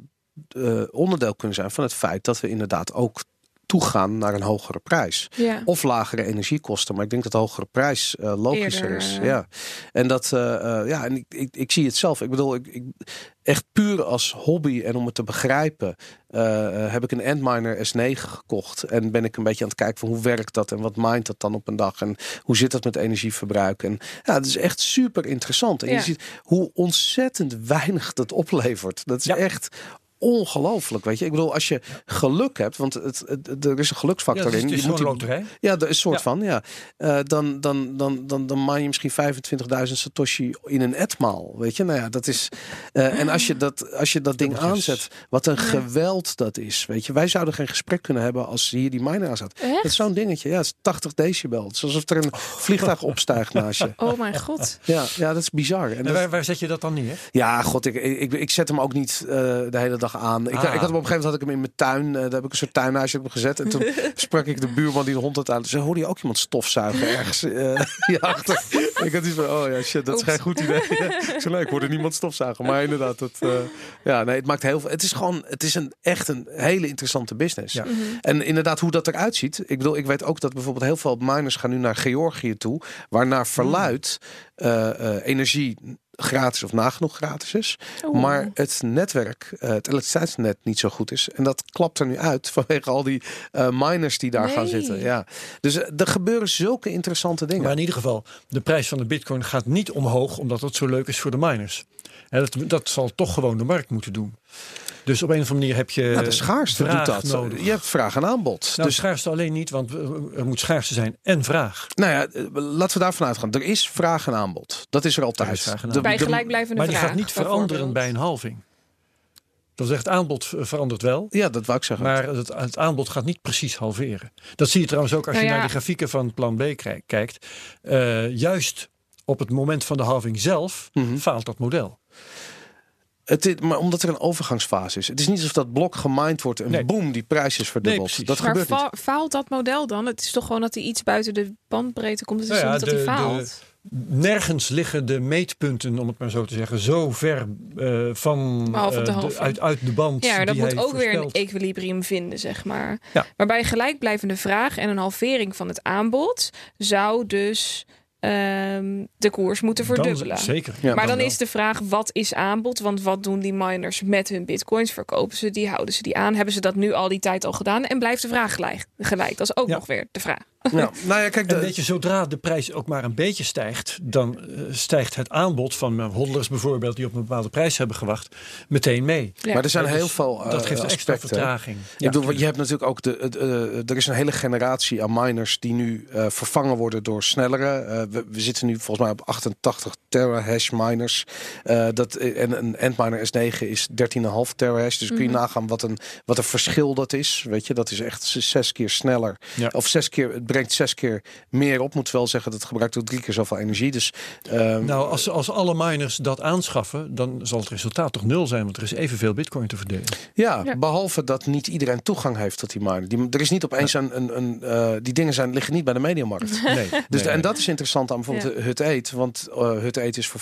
[SPEAKER 3] uh, onderdeel kunnen zijn van het feit dat we inderdaad ook toegaan naar een hogere prijs.
[SPEAKER 2] Ja.
[SPEAKER 3] Of lagere energiekosten. Maar ik denk dat de hogere prijs uh, logischer
[SPEAKER 2] Eerder,
[SPEAKER 3] is.
[SPEAKER 2] uh...
[SPEAKER 3] Ja. En dat, uh, ja, en ik, ik, ik, zie het zelf. Ik bedoel, ik, ik, echt puur als hobby en om het te begrijpen, heb ik een Antminer S9 gekocht. En ben ik een beetje aan het kijken van hoe werkt dat en wat mindt dat dan op een dag. En hoe zit dat met energieverbruik. En ja, het is echt super interessant. En
[SPEAKER 2] Ja.
[SPEAKER 3] je ziet hoe ontzettend weinig dat oplevert. Dat is
[SPEAKER 1] Ja.
[SPEAKER 3] echt ongelooflijk, weet je. Ik bedoel, als je geluk hebt, want het, het- er is een geluksfactor
[SPEAKER 1] is,
[SPEAKER 3] in.
[SPEAKER 1] het is
[SPEAKER 3] je moet
[SPEAKER 1] loterij.
[SPEAKER 3] ja, dat is een soort
[SPEAKER 1] Ja.
[SPEAKER 3] van, ja. Eh, dan, dan, dan, dan, dan mine je misschien 25.000 Satoshi in een etmaal, weet je. Nou ja, dat is... eh, en als je dat, als je dat ding aanzet, wat een geweld dat is, weet je. Wij zouden geen gesprek kunnen hebben als hier die miner aan zat.
[SPEAKER 2] Echt?
[SPEAKER 3] Het is zo'n dingetje, ja, het is 80 decibel. Het is alsof er een vliegtuig opstijgt naast je.
[SPEAKER 2] Oh mijn god.
[SPEAKER 3] Ja, ja, dat is bizar. En
[SPEAKER 1] En
[SPEAKER 3] dat-
[SPEAKER 1] waar, waar zet je dat dan neer?
[SPEAKER 3] ja, god, ik, ik, ik zet hem ook niet eh, de hele dag aan. Ik,
[SPEAKER 1] Ah.
[SPEAKER 3] ik had hem op een gegeven moment had ik hem in mijn tuin. eh, daar heb ik een soort tuinhuisje op gezet. En toen sprak ik de buurman die de hond had aan. Ze hoorde je ook iemand stofzuigen ergens uh, hierachter. ik had iets van, oh ja, shit, dat is
[SPEAKER 2] Oeps.
[SPEAKER 3] geen goed idee. ik zei, nee, ik hoorde niemand stofzuigen. Maar inderdaad, dat, eh, ja, nee, het maakt heel veel. Het is gewoon, het is een echt een hele interessante business.
[SPEAKER 1] Ja.
[SPEAKER 3] En inderdaad, hoe dat eruit ziet. Ik bedoel, ik weet ook dat bijvoorbeeld heel veel miners gaan nu naar Georgië toe. Waar naar verluid eh, eh, energie gratis of nagenoeg gratis is.
[SPEAKER 2] Oeh.
[SPEAKER 3] Maar het netwerk, eh, het elektriciteitsnet niet zo goed is. En dat klapt er nu uit vanwege al die eh, miners die daar gaan zitten. Ja. Dus eh, er gebeuren zulke interessante dingen.
[SPEAKER 1] Maar in ieder geval, de prijs van de bitcoin gaat niet omhoog omdat het zo leuk is voor de miners. Hè, dat, dat zal toch gewoon de markt moeten doen. Dus op een of andere manier heb je
[SPEAKER 3] nou, de schaarste doet
[SPEAKER 1] vraag
[SPEAKER 3] dat.
[SPEAKER 1] nodig.
[SPEAKER 3] Je hebt vraag en aanbod.
[SPEAKER 1] Nou,
[SPEAKER 3] dus
[SPEAKER 1] schaarste alleen niet, want er moet schaarste zijn en vraag.
[SPEAKER 3] nou ja, eh, laten we daarvan uitgaan. Er is vraag en aanbod. Dat is er altijd.
[SPEAKER 1] Er is vraag en aanbod.
[SPEAKER 2] Bij
[SPEAKER 3] de-
[SPEAKER 2] gelijkblijvende
[SPEAKER 1] Maar die
[SPEAKER 2] vraag.
[SPEAKER 1] gaat niet veranderen bij een halving. Dat zegt het aanbod verandert wel.
[SPEAKER 3] Ja, dat wou ik zeggen.
[SPEAKER 1] Maar het, het aanbod gaat niet precies halveren. Dat zie je trouwens ook als
[SPEAKER 2] Nou
[SPEAKER 1] je
[SPEAKER 2] ja.
[SPEAKER 1] naar de grafieken van plan B kijkt. Eh, juist op het moment van de halving zelf
[SPEAKER 3] Mhm.
[SPEAKER 1] faalt dat model.
[SPEAKER 3] Het is, maar omdat er een overgangsfase is. Het is niet alsof dat blok gemined wordt en
[SPEAKER 1] Nee.
[SPEAKER 3] boom, die prijs is verdubbeld.
[SPEAKER 1] precies.
[SPEAKER 3] dat
[SPEAKER 2] Maar
[SPEAKER 3] gebeurt niet.
[SPEAKER 2] fa- faalt dat model dan? Het is toch gewoon dat hij iets buiten de bandbreedte komt. Het is
[SPEAKER 1] Nou ja,
[SPEAKER 2] niet dat hij
[SPEAKER 1] de-
[SPEAKER 2] faalt.
[SPEAKER 1] Nergens liggen de meetpunten, om het maar zo te zeggen, zo ver eh, van
[SPEAKER 2] de
[SPEAKER 1] eh, uit, uit de band.
[SPEAKER 2] Ja, dat moet ook weer een equilibrium vinden, zeg maar.
[SPEAKER 1] Ja.
[SPEAKER 2] Maar bij gelijkblijvende vraag en een halvering van het aanbod zou dus ehm, de koers moeten
[SPEAKER 1] Dan-
[SPEAKER 2] verdubbelen.
[SPEAKER 1] zeker.
[SPEAKER 3] Ja,
[SPEAKER 2] maar dan is de vraag, wat is aanbod? Want wat doen die miners met hun bitcoins? Verkopen ze die? Houden ze die aan? Hebben ze dat nu al die tijd al gedaan? En blijft de vraag gelijk? gelijk? Dat is ook
[SPEAKER 1] Ja.
[SPEAKER 2] nog weer de vraag.
[SPEAKER 3] Ja, nou ja, kijk,
[SPEAKER 1] En
[SPEAKER 3] de,
[SPEAKER 1] weet je, zodra de prijs ook maar een beetje stijgt, dan eh, stijgt het aanbod van uh, hodlers bijvoorbeeld, die op een bepaalde prijs hebben gewacht, meteen mee.
[SPEAKER 2] Ja.
[SPEAKER 3] maar er zijn
[SPEAKER 1] Dus
[SPEAKER 3] heel veel
[SPEAKER 1] dat
[SPEAKER 3] eh,
[SPEAKER 1] geeft extra vertraging.
[SPEAKER 3] Ik bedoel, je hebt natuurlijk ook de. het, eh, er is een hele generatie aan miners die nu eh, vervangen worden door snellere. Eh, we, we zitten nu volgens mij op 88 terahash miners. Eh, dat, en een Antminer S9 is 13,5 terahash. Dus kun je
[SPEAKER 2] Mhm.
[SPEAKER 3] nagaan wat een, wat een verschil dat is. Weet je, dat is echt zes keer sneller.
[SPEAKER 1] Ja.
[SPEAKER 3] Of zes keer, brengt zes keer meer op. Moet wel zeggen, dat gebruikt ook drie keer zoveel energie. Dus ehm,
[SPEAKER 1] Nou, als, als alle miners dat aanschaffen, dan zal het resultaat toch nul zijn, want er is evenveel bitcoin te verdelen.
[SPEAKER 3] Ja,
[SPEAKER 2] Ja.
[SPEAKER 3] behalve dat niet iedereen toegang heeft tot die miner. Die, er is niet opeens een, een, een eh, die dingen zijn, liggen niet bij de mediamarkt.
[SPEAKER 1] Nee,
[SPEAKER 3] Dus
[SPEAKER 1] nee,
[SPEAKER 3] de- en dat is interessant aan bijvoorbeeld Hut Eat. Want uh, Hut Eat is voor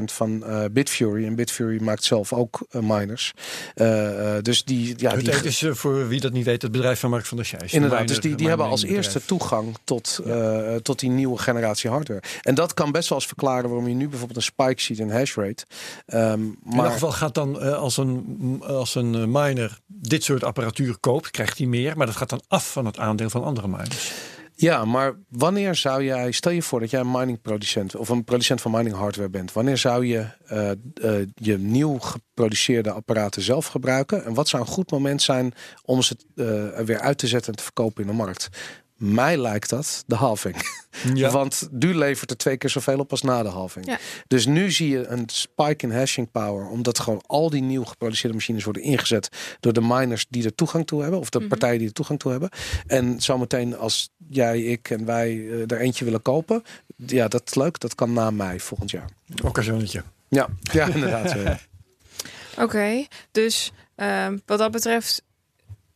[SPEAKER 3] 50% van uh, Bitfury. En Bitfury maakt zelf ook uh, miners. Uh, dus die, ja,
[SPEAKER 1] Hut
[SPEAKER 3] die,
[SPEAKER 1] Eat is uh, voor wie dat niet weet het bedrijf van Mark van der Scheijs.
[SPEAKER 3] Inderdaad, dus die, die hebben als eerste toegang tot, ja. tot die nieuwe generatie hardware. En dat kan best wel eens verklaren waarom je nu bijvoorbeeld een spike ziet in hash rate. Um,
[SPEAKER 1] maar... In ieder geval gaat dan uh, als een, als een miner dit soort apparatuur koopt, krijgt hij meer. Maar dat gaat dan af van het aandeel van andere miners.
[SPEAKER 3] Ja, maar wanneer zou jij, stel je voor dat jij een mining producent of een producent van mining hardware bent, wanneer zou je uh, uh, je nieuw geproduceerde apparaten zelf gebruiken? En wat zou een goed moment zijn om ze uh, er weer uit te zetten en te verkopen in de markt? Mij lijkt dat de halving. Ja. Want nu levert er twee keer zoveel op als na de halving.
[SPEAKER 2] Ja.
[SPEAKER 3] Dus nu zie je een spike in hashing power. Omdat gewoon al die nieuw geproduceerde machines worden ingezet door de miners die er toegang toe hebben. Of de
[SPEAKER 2] Mhm.
[SPEAKER 3] partijen die er toegang toe hebben. En zometeen als jij, ik en wij eh, er eentje willen kopen. Ja, dat is leuk. Dat kan na mei volgend jaar.
[SPEAKER 1] Occasionnetje.
[SPEAKER 3] Ja, ja inderdaad. ja.
[SPEAKER 2] Oké, dus ehm, wat dat betreft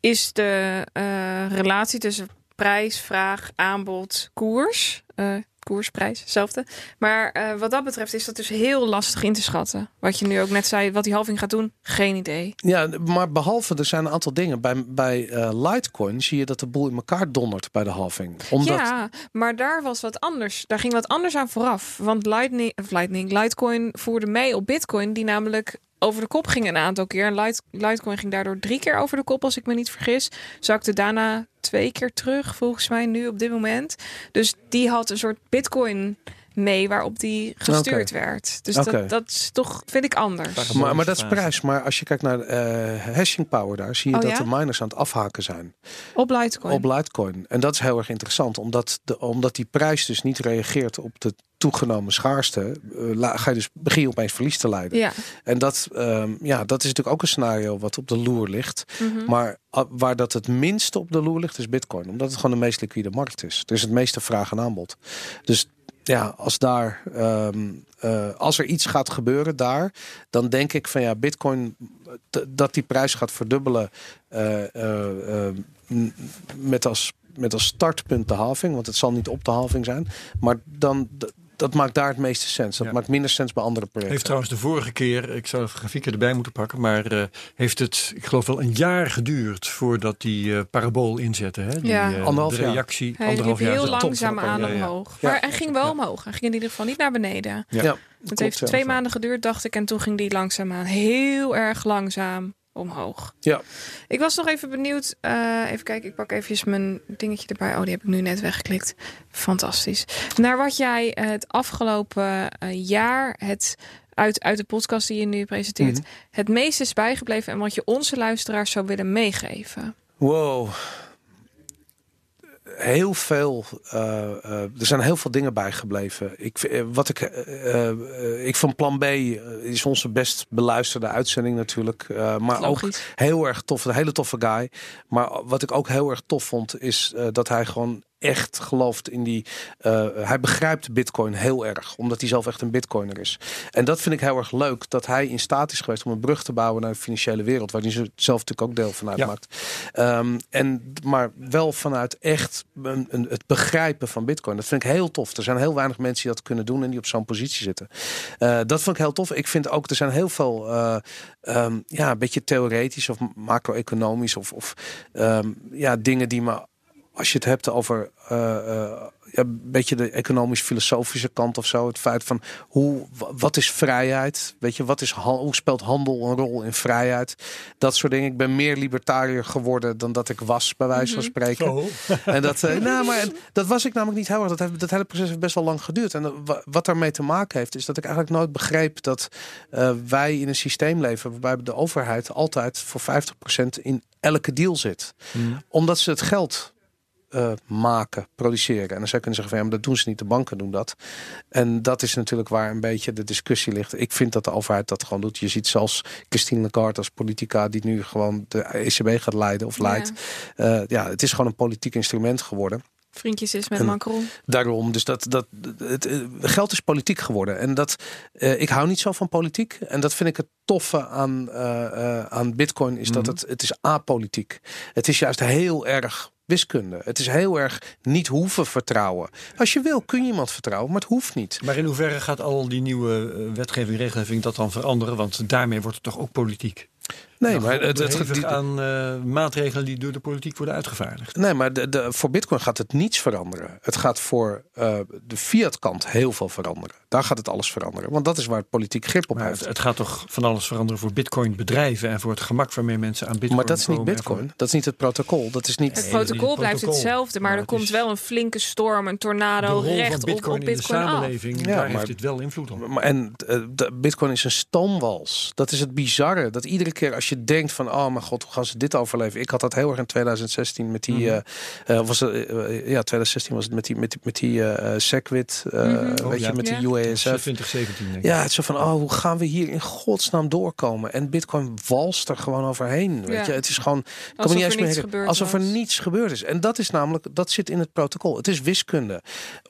[SPEAKER 2] is de eh, relatie tussen prijs, vraag, aanbod, koers. eh, koersprijs, hetzelfde. Maar eh, wat dat betreft is dat dus heel lastig in te schatten. Wat je nu ook net zei, wat die halving gaat doen, geen idee.
[SPEAKER 3] Ja, maar behalve er zijn een aantal dingen. Bij, bij eh, Litecoin zie je dat de boel in elkaar dondert bij de halving. Omdat,
[SPEAKER 2] Ja, maar daar was wat anders. Daar ging wat anders aan vooraf. Want Lightning, of Lightning, Litecoin voerde mee op Bitcoin, die namelijk over de kop ging een aantal keer. En Lite, Litecoin ging daardoor drie keer over de kop, als ik me niet vergis. Zakte daarna twee keer terug, volgens mij nu op dit moment. Dus die had een soort Bitcoin mee waarop die gestuurd werd. Dus dat, dat is toch, vind ik anders.
[SPEAKER 3] maar, maar dat is prijs. Maar als je kijkt naar eh hashing power daar, zie je
[SPEAKER 2] Oh,
[SPEAKER 3] dat
[SPEAKER 2] ja?
[SPEAKER 3] de miners aan het afhaken zijn.
[SPEAKER 2] Op Litecoin.
[SPEAKER 3] op Litecoin. En dat is heel erg interessant, omdat, de, omdat die prijs dus niet reageert op de toegenomen schaarste, eh, la- ga je dus begin je opeens verlies te leiden.
[SPEAKER 2] ja.
[SPEAKER 3] En dat, ehm, ja, dat is natuurlijk ook een scenario wat op de loer ligt.
[SPEAKER 2] Mhm.
[SPEAKER 3] Maar waar dat het minste op de loer ligt, is Bitcoin. Omdat het gewoon de meest liquide markt is. Er is het meeste vraag en aanbod. Dus ja, als daar, ehm, eh, als er iets gaat gebeuren daar, dan denk ik van ja, Bitcoin, dat die prijs gaat verdubbelen eh, eh, eh, m- met als met als startpunt de halving, want het zal niet op de halving zijn, maar dan dat maakt daar het meeste sens. Dat
[SPEAKER 1] Ja.
[SPEAKER 3] maakt minder sens bij andere projecten.
[SPEAKER 1] Heeft trouwens de vorige keer, ik zou de grafieken erbij moeten pakken, maar eh, heeft het, ik geloof wel een jaar geduurd voordat die eh, parabool inzette. Hè? Die,
[SPEAKER 2] Ja.
[SPEAKER 1] eh,
[SPEAKER 3] Anderhalf
[SPEAKER 1] de reactie.
[SPEAKER 2] Hij
[SPEAKER 1] anderhalf
[SPEAKER 2] liep
[SPEAKER 1] jaar.
[SPEAKER 2] heel langzaam aan
[SPEAKER 1] elkaar. Ja, ja.
[SPEAKER 2] omhoog.
[SPEAKER 3] Ja.
[SPEAKER 2] Maar hij ging wel omhoog. Hij ging in ieder geval niet naar beneden.
[SPEAKER 1] Ja.
[SPEAKER 3] Ja,
[SPEAKER 2] Het
[SPEAKER 3] klopt,
[SPEAKER 2] heeft twee maanden geduurd, dacht ik. En toen ging die langzaamaan heel erg langzaam omhoog.
[SPEAKER 3] Ja.
[SPEAKER 2] Ik was nog even benieuwd. eh, even kijken, ik pak even mijn dingetje erbij. Oh, die heb ik nu net weggeklikt. Fantastisch. Naar wat jij eh, het afgelopen eh, jaar, het uit, uit de podcast die je nu presenteert,
[SPEAKER 3] Mhm.
[SPEAKER 2] het meest is bijgebleven en wat je onze luisteraars zou willen meegeven.
[SPEAKER 3] Wow. Heel veel. eh, eh, er zijn heel veel dingen bijgebleven. Ik, eh, wat ik, ik van Plan B is onze best beluisterde uitzending natuurlijk. maar ook heel erg tof. Een hele toffe guy. Maar wat ik ook heel erg tof vond, is dat hij gewoon echt gelooft in die. eh, hij begrijpt Bitcoin heel erg, omdat hij zelf echt een Bitcoiner is. En dat vind ik heel erg leuk, dat hij in staat is geweest om een brug te bouwen naar de financiële wereld, waar hij zelf natuurlijk ook deel van uitmaakt. Ehm, en, maar wel vanuit echt een, een, het begrijpen van Bitcoin. Dat vind ik heel tof. Er zijn heel weinig mensen die dat kunnen doen en die op zo'n positie zitten. Eh, dat vond ik heel tof. Ik vind ook, er zijn heel veel, eh, ehm, ja, een beetje theoretisch of macro-economisch of, of ehm, ja, dingen die me, als je het hebt over eh, eh, ja, een beetje de economisch-filosofische kant of zo. Het feit van hoe, wa- wat is vrijheid? Weet je, wat is, hoe speelt handel een rol in vrijheid? Dat soort dingen. Ik ben meer libertariër geworden dan dat ik was, bij wijze van
[SPEAKER 2] Mhm.
[SPEAKER 3] spreken.
[SPEAKER 1] Oh.
[SPEAKER 3] En dat, eh, nou, maar dat was ik namelijk niet heel erg. Dat, heeft, dat hele proces heeft best wel lang geduurd. En wat daarmee te maken heeft, is dat ik eigenlijk nooit begreep dat wij in een systeem leven waarbij de overheid altijd voor 50% in elke deal zit.
[SPEAKER 1] Hmm.
[SPEAKER 3] Omdat ze het geld eh, maken, produceren. En dan zou je kunnen zeggen van ja, maar dat doen ze niet, de banken doen dat. En dat is natuurlijk waar een beetje de discussie ligt. Ik vind dat de overheid dat gewoon doet. Je ziet zelfs Christine Lagarde als politica die nu gewoon de ECB gaat leiden of leidt.
[SPEAKER 2] Ja.
[SPEAKER 3] Eh, ja, het is gewoon een politiek instrument geworden.
[SPEAKER 2] Vriendjes is met Macron.
[SPEAKER 3] Daarom, dus dat, dat het, eh, geld is politiek geworden. En dat, ik hou niet zo van politiek. En dat vind ik het toffe aan, aan Bitcoin, is dat
[SPEAKER 1] Mhm.
[SPEAKER 3] het, het is apolitiek. Het is juist heel erg wiskunde. Het is heel erg niet hoeven vertrouwen. Als je wil, kun je iemand vertrouwen, maar het hoeft niet.
[SPEAKER 1] Maar in hoeverre gaat al die nieuwe eh, wetgeving, regelgeving dat dan veranderen? Want daarmee wordt het toch ook politiek?
[SPEAKER 3] Nee, maar het, het,
[SPEAKER 1] aan eh, maatregelen die door de politiek worden uitgevaardigd.
[SPEAKER 3] Nee, maar de, de, voor Bitcoin gaat het niets veranderen. Het gaat voor eh, de fiat-kant heel veel veranderen. Daar gaat het alles veranderen. Want dat is waar het politiek grip op
[SPEAKER 1] Maar
[SPEAKER 3] heeft.
[SPEAKER 1] het, het gaat toch van alles veranderen voor bitcoin bedrijven en voor het gemak waarmee mensen aan bitcoin
[SPEAKER 3] maar dat is niet Bitcoin. Dat is niet het protocol. Dat is niet.
[SPEAKER 2] Het
[SPEAKER 1] Nee,
[SPEAKER 2] protocol blijft
[SPEAKER 1] protocol.
[SPEAKER 2] hetzelfde, maar
[SPEAKER 1] Maar
[SPEAKER 2] er komt wel een flinke storm, een tornado
[SPEAKER 1] de rol
[SPEAKER 2] recht
[SPEAKER 1] van
[SPEAKER 2] op,
[SPEAKER 1] bitcoin
[SPEAKER 2] op
[SPEAKER 1] in de
[SPEAKER 2] Bitcoin af.
[SPEAKER 1] samenleving.
[SPEAKER 3] Ja,
[SPEAKER 1] daar
[SPEAKER 3] maar-
[SPEAKER 1] heeft dit wel invloed op.
[SPEAKER 3] Maar En eh, de Bitcoin is een stoomwals. Dat is het bizarre. Dat iedere keer als je denkt van, oh mijn god, hoe gaan ze dit overleven? Ik had dat heel erg in 2016 met die,
[SPEAKER 1] Mhm.
[SPEAKER 3] eh, eh, was het, eh, ja, 2016 was het met die, met die, met die eh, SegWit, eh,
[SPEAKER 2] Mhm.
[SPEAKER 3] weet
[SPEAKER 1] Oh,
[SPEAKER 3] je,
[SPEAKER 1] ja.
[SPEAKER 3] met
[SPEAKER 2] Ja.
[SPEAKER 3] die UASF.
[SPEAKER 1] 2017 denk ik.
[SPEAKER 3] Ja, het is zo van, oh, hoe gaan we hier in godsnaam doorkomen? En Bitcoin walst er gewoon overheen. Weet
[SPEAKER 2] Ja.
[SPEAKER 3] je, het is gewoon, ik kan me niet
[SPEAKER 2] er
[SPEAKER 3] eens meer
[SPEAKER 2] niets
[SPEAKER 3] herinneren.
[SPEAKER 2] gebeurd
[SPEAKER 3] alsof er
[SPEAKER 2] was.
[SPEAKER 3] niets gebeurd is. En dat is namelijk, dat zit in het protocol. Het is wiskunde.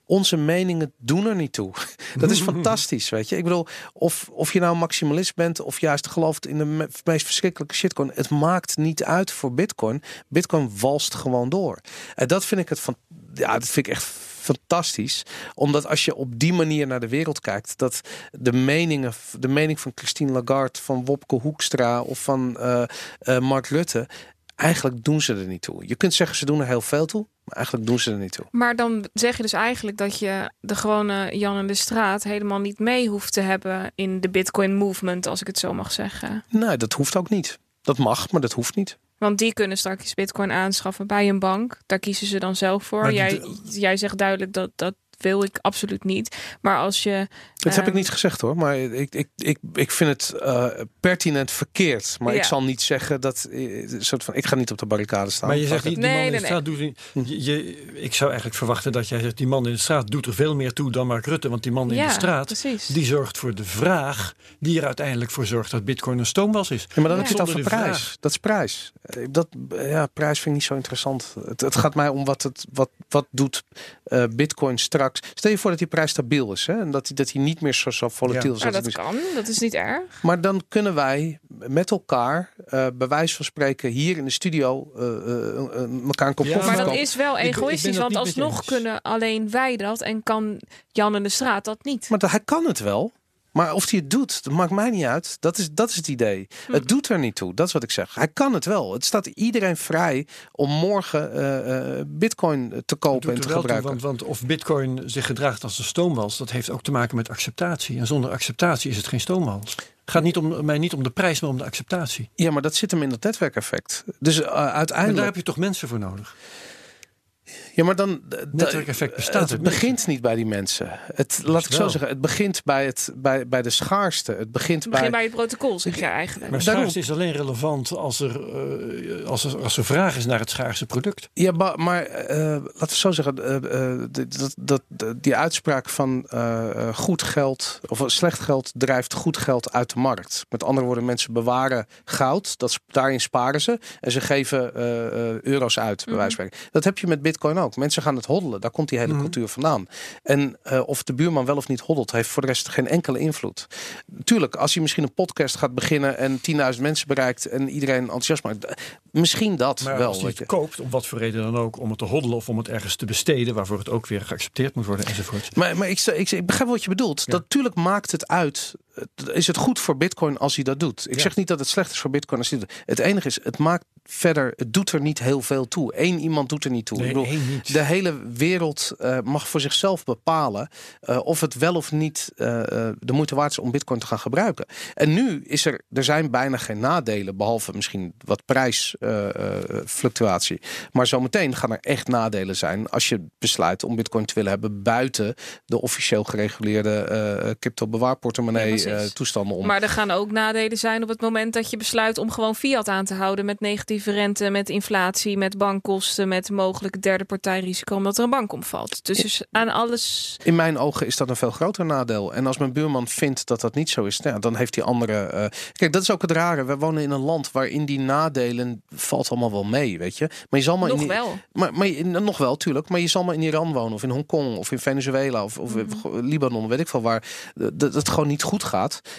[SPEAKER 3] Onze meningen doen er niet toe. Dat is fantastisch, weet je. Ik bedoel, of, of je nou maximalist bent of juist gelooft in de me- meest verschrikkelijke shitcoin. Het maakt niet uit voor Bitcoin. Bitcoin walst gewoon door. En dat vind ik het van, ja, dat vind ik echt fantastisch. Omdat als je op die manier naar de wereld kijkt, dat de meningen, de mening van Christine Lagarde, van Wopke Hoekstra of van eh, eh, Mark Rutte, eigenlijk doen ze er niet toe. Je kunt zeggen ze doen er heel veel toe, maar eigenlijk doen ze er niet toe.
[SPEAKER 2] Maar dan zeg je dus eigenlijk dat je de gewone Jan in de straat helemaal niet mee hoeft te hebben in de Bitcoin movement, als ik het zo mag zeggen.
[SPEAKER 3] Nee, dat hoeft ook niet. Dat mag, maar dat hoeft niet.
[SPEAKER 2] Want die kunnen straks Bitcoin aanschaffen bij een bank. Daar kiezen ze dan zelf voor. Jij, jij zegt duidelijk dat dat wil ik absoluut niet. Maar als je.
[SPEAKER 3] Dat heb ik
[SPEAKER 2] ehm,
[SPEAKER 3] niet gezegd hoor, maar ik, ik, ik, ik vind het eh, pertinent verkeerd. Maar ik zal niet zeggen dat eh, een soort van ik ga niet op de barricade staan.
[SPEAKER 1] Maar je zegt niet, die
[SPEAKER 2] Nee,
[SPEAKER 1] man in de straat doet.
[SPEAKER 3] Hm.
[SPEAKER 1] Je, je- ik zou eigenlijk verwachten dat jij zegt, die man in de straat doet er veel meer toe dan Mark Rutte. Want die man in
[SPEAKER 2] ja,
[SPEAKER 1] de straat,
[SPEAKER 2] Precies.
[SPEAKER 1] die zorgt voor de vraag, die er uiteindelijk voor zorgt dat bitcoin een stoomwas is.
[SPEAKER 3] Ja, maar dan
[SPEAKER 2] Ja.
[SPEAKER 3] heb je het over prijs.
[SPEAKER 1] vraag.
[SPEAKER 3] Dat is prijs. Eh, Dat, ja, prijs vind ik niet zo interessant. Het, het gaat mij om wat, het, wat, wat doet eh, Bitcoin straks. Stel je voor dat die prijs stabiel is. Hè? En dat die, dat die niet meer zo, zo volatiel
[SPEAKER 1] Ja.
[SPEAKER 3] is.
[SPEAKER 2] Nou,
[SPEAKER 3] als
[SPEAKER 2] dat kan. Dat is niet erg.
[SPEAKER 3] Maar dan kunnen wij met elkaar, eh bij wijze van spreken, hier in de studio eh, eh, eh, elkaar een kop
[SPEAKER 1] Ja,
[SPEAKER 2] Maar dat
[SPEAKER 3] kopen.
[SPEAKER 2] is wel
[SPEAKER 1] ik ik
[SPEAKER 2] egoïstisch. Want alsnog kunnen alleen wij dat. En kan Jan in de straat dat niet.
[SPEAKER 3] Maar dat- hij kan het wel. Maar of hij het doet, dat maakt mij niet uit. Dat is, dat is het idee.
[SPEAKER 2] Hm.
[SPEAKER 3] Het doet er niet toe. Dat is wat ik zeg. Hij kan het wel. Het staat iedereen vrij om morgen eh, eh, bitcoin te kopen en te
[SPEAKER 1] toe,
[SPEAKER 3] gebruiken.
[SPEAKER 1] want, want of bitcoin zich gedraagt als een stoomwals, dat heeft ook te maken met acceptatie. En zonder acceptatie is het geen stoomwals. Het gaat niet om, mij niet om de prijs, maar om de acceptatie.
[SPEAKER 3] Ja, maar dat zit hem in dat netwerkeffect. Dus uh,
[SPEAKER 1] Maar
[SPEAKER 3] uiteindelijk.
[SPEAKER 1] daar heb je toch mensen voor nodig?
[SPEAKER 3] Ja, maar dan.
[SPEAKER 1] Netwerkeffect bestaat
[SPEAKER 3] Het begint niet bij die mensen. Het, laat ik zo zeggen. Het begint bij, het, bij, bij de schaarste. Het begint
[SPEAKER 2] Begin
[SPEAKER 3] bij.
[SPEAKER 2] bij het protocol, zeg je eigenlijk.
[SPEAKER 1] Maar
[SPEAKER 3] Daarom-
[SPEAKER 1] schaarste is alleen relevant als er, eh, als, er, als er vraag is naar het schaarse product.
[SPEAKER 3] Ja, ba- maar eh, laten we zo zeggen, eh, eh, dat, dat, dat- die uitspraak van eh, eh, goed geld of slecht geld drijft goed geld uit de markt. Met andere woorden, mensen bewaren goud, dat, daarin sparen ze en ze geven eh, eh, euro's uit, bij wijze van spreken. Dat heb je met bitcoin ook. Mensen gaan het hoddelen, daar komt die hele
[SPEAKER 1] Mhm.
[SPEAKER 3] cultuur vandaan. En eh, of de buurman wel of niet hoddelt, heeft voor de rest geen enkele invloed. Tuurlijk, als je misschien een podcast gaat beginnen en 10.000 mensen bereikt en iedereen enthousiast maakt, eh, misschien dat
[SPEAKER 1] Maar
[SPEAKER 3] wel.
[SPEAKER 1] als
[SPEAKER 3] weet
[SPEAKER 1] het
[SPEAKER 3] je.
[SPEAKER 1] koopt, om wat voor reden dan ook, om het te hoddelen of om het ergens te besteden, waarvoor het ook weer geaccepteerd moet worden enzovoort.
[SPEAKER 3] Maar, maar ik, ik, ik begrijp wat je bedoelt.
[SPEAKER 1] Ja.
[SPEAKER 3] Natuurlijk maakt het uit. Eh, Is het goed voor Bitcoin als hij dat doet? Ik
[SPEAKER 1] Ja.
[SPEAKER 3] zeg niet dat het slecht is voor Bitcoin als hij dat doet. Het enige is, het maakt verder, het doet er niet heel veel toe. Eén iemand doet er niet toe.
[SPEAKER 1] Nee,
[SPEAKER 3] ik bedoel,
[SPEAKER 1] één niet.
[SPEAKER 3] de hele wereld eh, mag voor zichzelf bepalen eh, of het wel of niet de moeite waard is om Bitcoin te gaan gebruiken. En nu is er, er zijn bijna geen nadelen, behalve misschien wat prijsfluctuatie. maar zometeen gaan er echt nadelen zijn als je besluit om Bitcoin te willen hebben buiten de officieel gereguleerde crypto bewaarportemonnee
[SPEAKER 2] Ja,
[SPEAKER 3] eh, toestanden om.
[SPEAKER 2] Maar er gaan ook nadelen zijn op het moment dat je besluit om gewoon fiat aan te houden met negatieve rente, met inflatie, met bankkosten, met mogelijk derde partijrisico omdat er een bank omvalt. Dus, dus aan alles.
[SPEAKER 3] In mijn ogen is dat een veel groter nadeel. En als mijn buurman vindt dat dat niet zo is, nou dan heeft hij andere. eh, Kijk, dat is ook het rare. We wonen in een land waarin die nadelen valt allemaal wel mee, weet je. Maar je zal maar
[SPEAKER 2] Nog
[SPEAKER 3] in die-
[SPEAKER 2] wel.
[SPEAKER 3] Maar, maar je- nog wel, tuurlijk. Maar je zal maar in Iran wonen, of in Hongkong, of in Venezuela, of, of
[SPEAKER 2] Mhm.
[SPEAKER 3] Libanon, weet ik veel waar. Dat dat het gewoon niet goed gaat.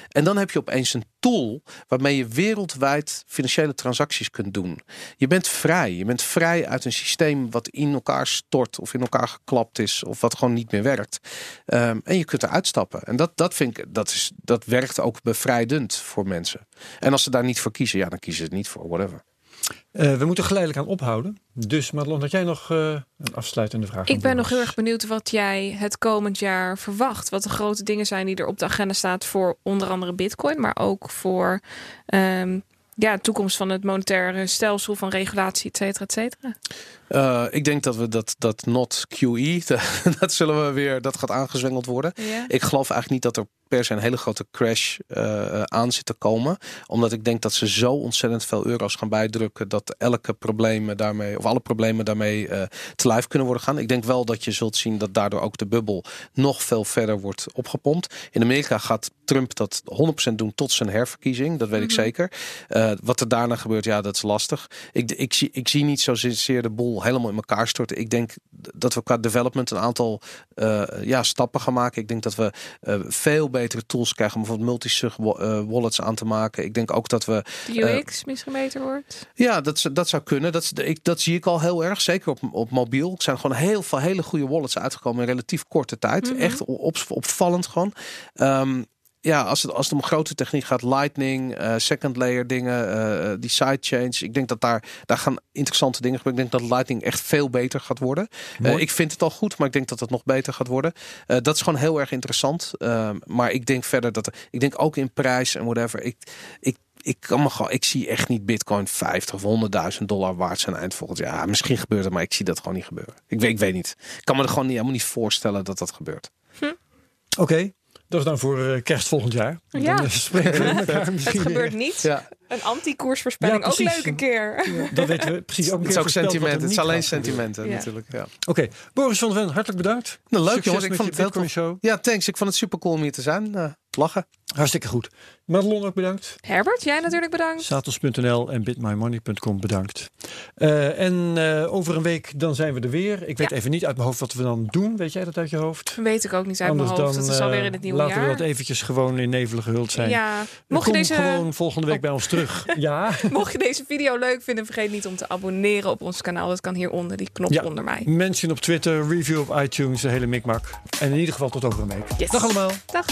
[SPEAKER 3] En dan heb je opeens een tool waarmee je wereldwijd financiële transacties kunt doen. Je bent vrij. Je bent vrij uit een systeem wat in elkaar stort of in elkaar geklapt is of wat gewoon niet meer werkt. Ehm, en je kunt er uitstappen. En dat, dat vind ik, dat, is, dat werkt ook bevrijdend voor mensen. En als ze daar niet voor kiezen, ja, dan kiezen ze het niet voor, whatever.
[SPEAKER 1] Uh, we moeten geleidelijk aan ophouden. Dus Madelon, had jij nog uh, een afsluitende vraag?
[SPEAKER 2] Ik ben nog heel erg benieuwd wat jij het komend jaar verwacht. Wat de grote dingen zijn die er op de agenda staat voor onder andere Bitcoin, maar ook voor um, ja, toekomst van het monetaire stelsel van regulatie, et cetera, et cetera.
[SPEAKER 3] Uh, ik denk dat we dat, dat not QE, dat zullen we weer, dat gaat aangezwengeld worden. Ik geloof eigenlijk niet dat er per se een hele grote crash uh, aan zit te komen. Omdat ik denk dat ze zo ontzettend veel euro's gaan bijdrukken dat elke probleem daarmee, of alle problemen daarmee uh, te lijf kunnen worden gaan. Ik denk wel dat je zult zien dat daardoor ook de bubbel nog veel verder wordt opgepompt. In Amerika gaat Trump dat 100% doen tot zijn herverkiezing. Dat weet mm -hmm. ik zeker. Uh, wat er daarna gebeurt, ja, dat is lastig. Ik, ik, zie, ik zie niet zozeer de boel helemaal in elkaar storten. Ik denk dat we qua development een aantal uh, ja, stappen gaan maken. Ik denk dat we uh, veel betere tools krijgen om bijvoorbeeld multisig uh, wallets aan te maken. Ik denk ook dat we.
[SPEAKER 2] De UX misschien beter wordt.
[SPEAKER 3] Ja, dat, dat zou kunnen. Dat, ik, dat zie ik al heel erg. Zeker op, op mobiel. Er zijn gewoon heel veel hele goede wallets uitgekomen in relatief korte tijd. Mm -hmm. Echt op, opvallend gewoon. Um, ja, als het, als het om grote techniek gaat, Lightning, uh, second layer dingen, uh, die sidechains. Ik denk dat daar, daar gaan interessante dingen gebeuren. Ik denk dat Lightning echt veel beter gaat worden. Uh, ik vind het al goed, maar ik denk dat het nog beter gaat worden. dat is gewoon heel erg interessant. maar ik denk verder dat, ik denk ook in prijs en whatever. Ik, ik ik kan me gewoon, ik zie echt niet Bitcoin 50 of 100.000 dollar waard zijn eind volgend jaar. Ja, misschien gebeurt het, maar ik zie dat gewoon niet gebeuren. Ik weet, ik weet niet. Ik kan me er gewoon niet, helemaal niet voorstellen dat dat gebeurt.
[SPEAKER 1] Hm. Oké. Okay. Dat is dan voor uh, kerst volgend jaar.
[SPEAKER 2] Ja.
[SPEAKER 1] Dan spreken we elkaar misschien
[SPEAKER 2] Het gebeurt niet. Ja. Een anti-koersvoorspelling.
[SPEAKER 1] Ja,
[SPEAKER 2] ook leuk een keer.
[SPEAKER 1] Ja, dat weten we precies. Ook een
[SPEAKER 3] het is ook sentiment. Het is alleen sentimenten natuurlijk. Ja.
[SPEAKER 1] Oké. Okay. Boris van der Ven, hartelijk bedankt.
[SPEAKER 3] Nou, leuk
[SPEAKER 1] Succes
[SPEAKER 3] jongens. Ik vond het heel
[SPEAKER 1] show.
[SPEAKER 3] Ja, thanks. Ik vond het super cool om hier te zijn. Uh, lachen.
[SPEAKER 1] Hartstikke goed. Madelon ook bedankt.
[SPEAKER 2] Herbert, jij natuurlijk bedankt.
[SPEAKER 1] Satos.nl en bitmymoney.com bedankt. Uh, en uh, over een week dan zijn we er weer. Ik weet ja. even niet uit mijn hoofd wat we dan doen. Weet jij dat uit je hoofd?
[SPEAKER 2] Weet ik ook niet uit
[SPEAKER 1] Anders
[SPEAKER 2] mijn hoofd.
[SPEAKER 1] Dan,
[SPEAKER 2] dat is alweer in het nieuwe
[SPEAKER 1] laten
[SPEAKER 2] jaar.
[SPEAKER 1] we dat eventjes gewoon in nevel gehuld zijn.
[SPEAKER 2] Ja. Mocht je deze...
[SPEAKER 1] gewoon volgende week oh. bij ons terug. ja.
[SPEAKER 2] Mocht je deze video leuk vinden, vergeet niet om te abonneren op ons kanaal. Dat kan hieronder, die knop
[SPEAKER 1] ja.
[SPEAKER 2] onder mij.
[SPEAKER 1] Mention op Twitter, review op iTunes, de hele mikmak. En in ieder geval tot over een week.
[SPEAKER 2] Yes.
[SPEAKER 1] Dag allemaal.
[SPEAKER 2] Dag.